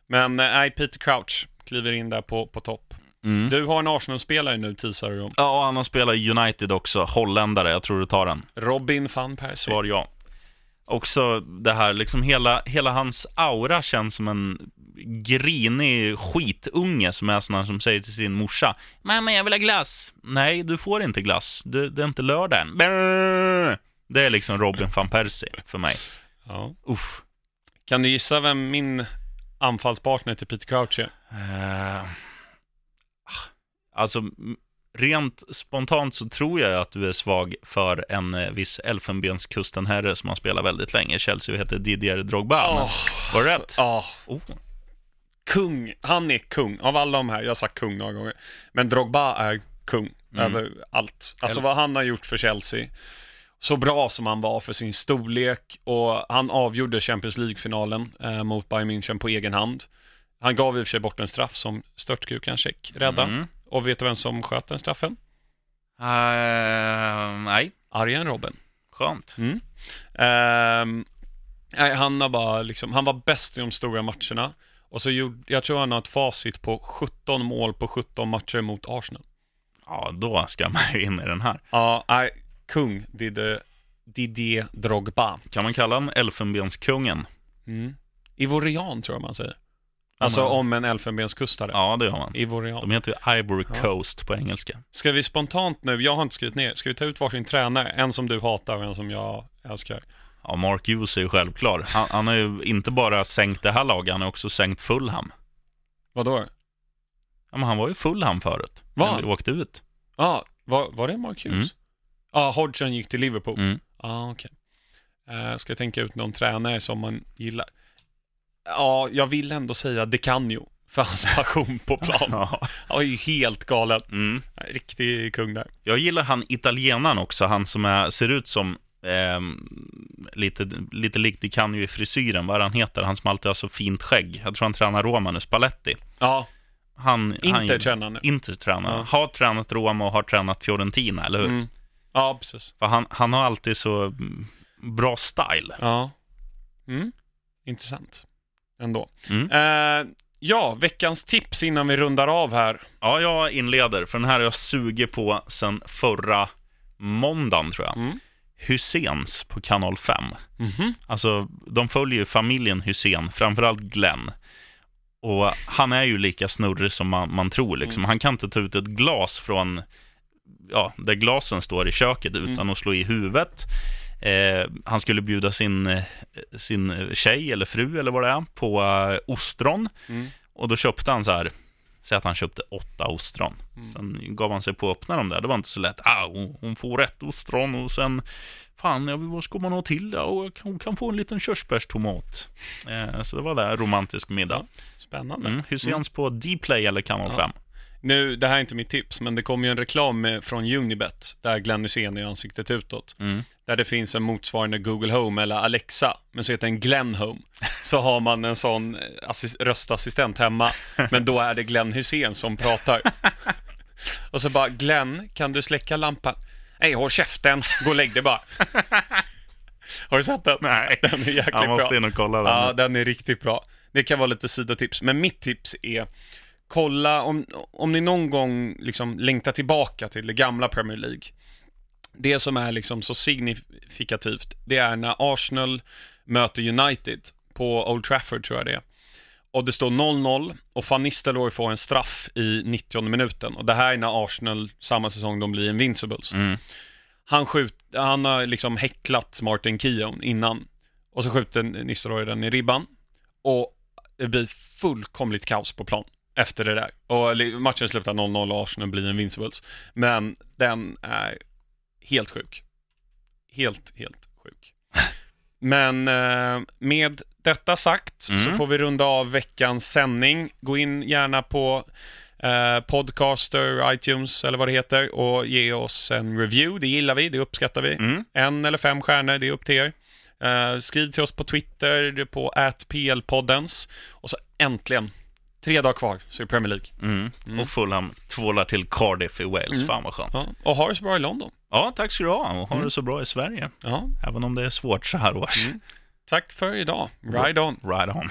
S1: Men eh, nej, Peter Crouch kliver in där på, på topp.
S2: Mm.
S1: Du har en Arsenal-spelare nu, teasar du om.
S2: Ja, han har spelat i United också. Holländare, jag tror du tar den.
S1: Robin van Persie.
S2: Svar ja. Också det här, liksom hela, hela hans aura känns som en grinig skitunge som är sån här som säger till sin morsa Mamma, jag vill ha glass. Nej, du får inte glass. Det, det är inte lördag än. Det är liksom Robin van Persie för mig.
S1: Ja.
S2: Uff.
S1: Kan du gissa vem min anfallspartner till Peter Crouch är?
S2: Eh, alltså, rent spontant så tror jag att du är svag för en eh, viss Elfenbenskusten-herre som har spelat väldigt länge Chelsea heter Didier Drogba. Men- var det rätt?
S1: Ja,
S2: Oh.
S1: kung. Han är kung. Av alla de här, jag har sagt kung några gånger. Men Drogba är kung
S2: Mm.
S1: över allt. Alltså vad han har gjort för Chelsea. Så bra som han var för sin storlek och han avgjorde Champions League-finalen eh, mot Bayern München på egen hand. Han gav i och för sig bort en straff som störtkukan check rädda.
S2: Mm.
S1: Och vet du vem som sköt den straffen?
S2: Eh, nej,
S1: Arjen Robben.
S2: skönt.
S1: Mm. Ehm, Nej, han har bara liksom, han var bäst i de stora matcherna. Och så gjorde, jag tror han har ett facit på 17 mål på 17 matcher mot Arsenal.
S2: Ja, då ska man ju in i den här.
S1: Ja, nej, kung Didier, Didier Drogba.
S2: Kan man kalla han elfenbenskungen?
S1: Mm. Ivorian tror jag man säger. Alltså om en elfenbenskustare.
S2: Ja, det gör man.
S1: Ivorian.
S2: De heter ju Ivory
S1: Ja.
S2: Coast på engelska.
S1: Ska vi spontant nu, jag har inte skrivit ner, ska vi ta ut varsin tränare? En som du hatar och en som jag älskar.
S2: Ja, Mark Hughes är ju självklar. Han, han har ju inte bara sänkt det här laget, han har också sänkt Fulham.
S1: Vadå?
S2: Ja, men han var ju Fulham förut.
S1: Va?
S2: Vi åkte ut.
S1: Ja, var, var det Mark Hughes? Ja, Hodgson gick till Liverpool.
S2: Mm.
S1: Ja, okej. Eh, ska jag tänka ut någon tränare som man gillar? Ja, jag vill ändå säga Decanio. För hans passion på plan.
S2: Ja.
S1: Han är ju helt galen.
S2: Mm.
S1: Riktig kung där.
S2: Jag gillar han italienaren också, han som är, ser ut som ehm, lite, lite likt ju i frisyren, vad han heter? Han som alltid har så fint skägg. Jag tror han tränar Roma nu, Spalletti.
S1: Ja,
S2: Han,
S1: Inter känner nu.
S2: Inter tränar.
S1: Ja.
S2: Har tränat Roma och har tränat Fiorentina, eller hur?
S1: Mm. Ja, precis.
S2: För han, han har alltid så bra style.
S1: Ja. Mm. Intressant. Ändå.
S2: Mm.
S1: Eh, ja, veckans tips innan vi rundar av här.
S2: Ja, jag inleder, för den här har jag sugit på sen förra måndagen, tror jag.
S1: Mm.
S2: Hyséns på kanal 5.
S1: Mhm.
S2: Alltså, de följer ju familjen Hussein, framförallt Glenn. Och han är ju lika snurrig som man, man tror. Liksom. Han kan inte ta ut ett glas från ja, där glasen står i köket utan att slå i huvudet. Eh, han skulle bjuda sin, eh, sin tjej eller fru eller vad det är på eh, ostron.
S1: Mm.
S2: Och då köpte han så här, säg att han köpte åtta ostron.
S1: Mm.
S2: Sen gav han sig på att öppna dem där. Det var inte så lätt. Ah, hon, hon får ett ostron och sen, fan, ja, vad ska man ha till? Ja, och hon kan få en liten körsbärstomat. Eh, så det var det, romantisk middag.
S1: Spännande.
S2: Mm. Hyséns på Dplay eller kanal
S1: Ja.
S2: 5.
S1: Nu, det här är inte mitt tips, men det kom ju en reklam med, från Unibet, där Glenn Hysén är ansiktet utåt.
S2: Mm.
S1: Där det finns en motsvarande Google Home eller Alexa, men så heter den Glenn Home. Så har man en sån eh, assis- röstassistent hemma, men då är det Glenn Hysén som pratar. Och så bara, Glenn, kan du släcka lampan? Nej, håll käften, gå och lägg dig bara. Har du sett den?
S2: Nej.
S1: Den är jäkligt
S2: Jag
S1: bra.
S2: måste in och kolla den.
S1: Ja, den är riktigt bra. Det kan vara lite sidotips, men mitt tips är kolla om, om ni någon gång liksom längtar tillbaka till det gamla Premier League. Det som är liksom så signifikativt, det är när Arsenal möter United på Old Trafford tror jag det är. Och det står 0-0 och Van Nistelrooy får en straff i 90 minuten. Och det här är när Arsenal, samma säsong, de blir Invincibles.
S2: Mm.
S1: Han, skjut, han har liksom häcklat Martin Keown innan. Och så skjuter Nistelrooy den i ribban. Och det blir fullkomligt kaos på plan efter det där. Och matchen slutar 0-0 och Arsenal blir Invincibles. Men den är helt sjuk. Helt, helt sjuk. Men eh, med detta sagt så
S2: Mm.
S1: får vi runda av veckans sändning. Gå in gärna på eh, Podcaster, iTunes eller vad det heter och ge oss en review. Det gillar vi, det uppskattar vi.
S2: Mm.
S1: En eller fem stjärnor, det är upp till er. Eh, skriv till oss på Twitter, på atplpoddens. Och så äntligen, tre dagar kvar, så är det Premier League.
S2: Mm. Och Fulham tvålar till Cardiff i Wales.
S1: Mm.
S2: Fan vad skönt.
S1: Ja,
S2: Ja.
S1: och ha det så bra i London.
S2: tack ska du ha. Och ha
S1: Mm.
S2: det så bra i Sverige.
S1: Ja,
S2: Även om det är svårt så här års.
S1: tack för idag. Ride on.
S2: Right on.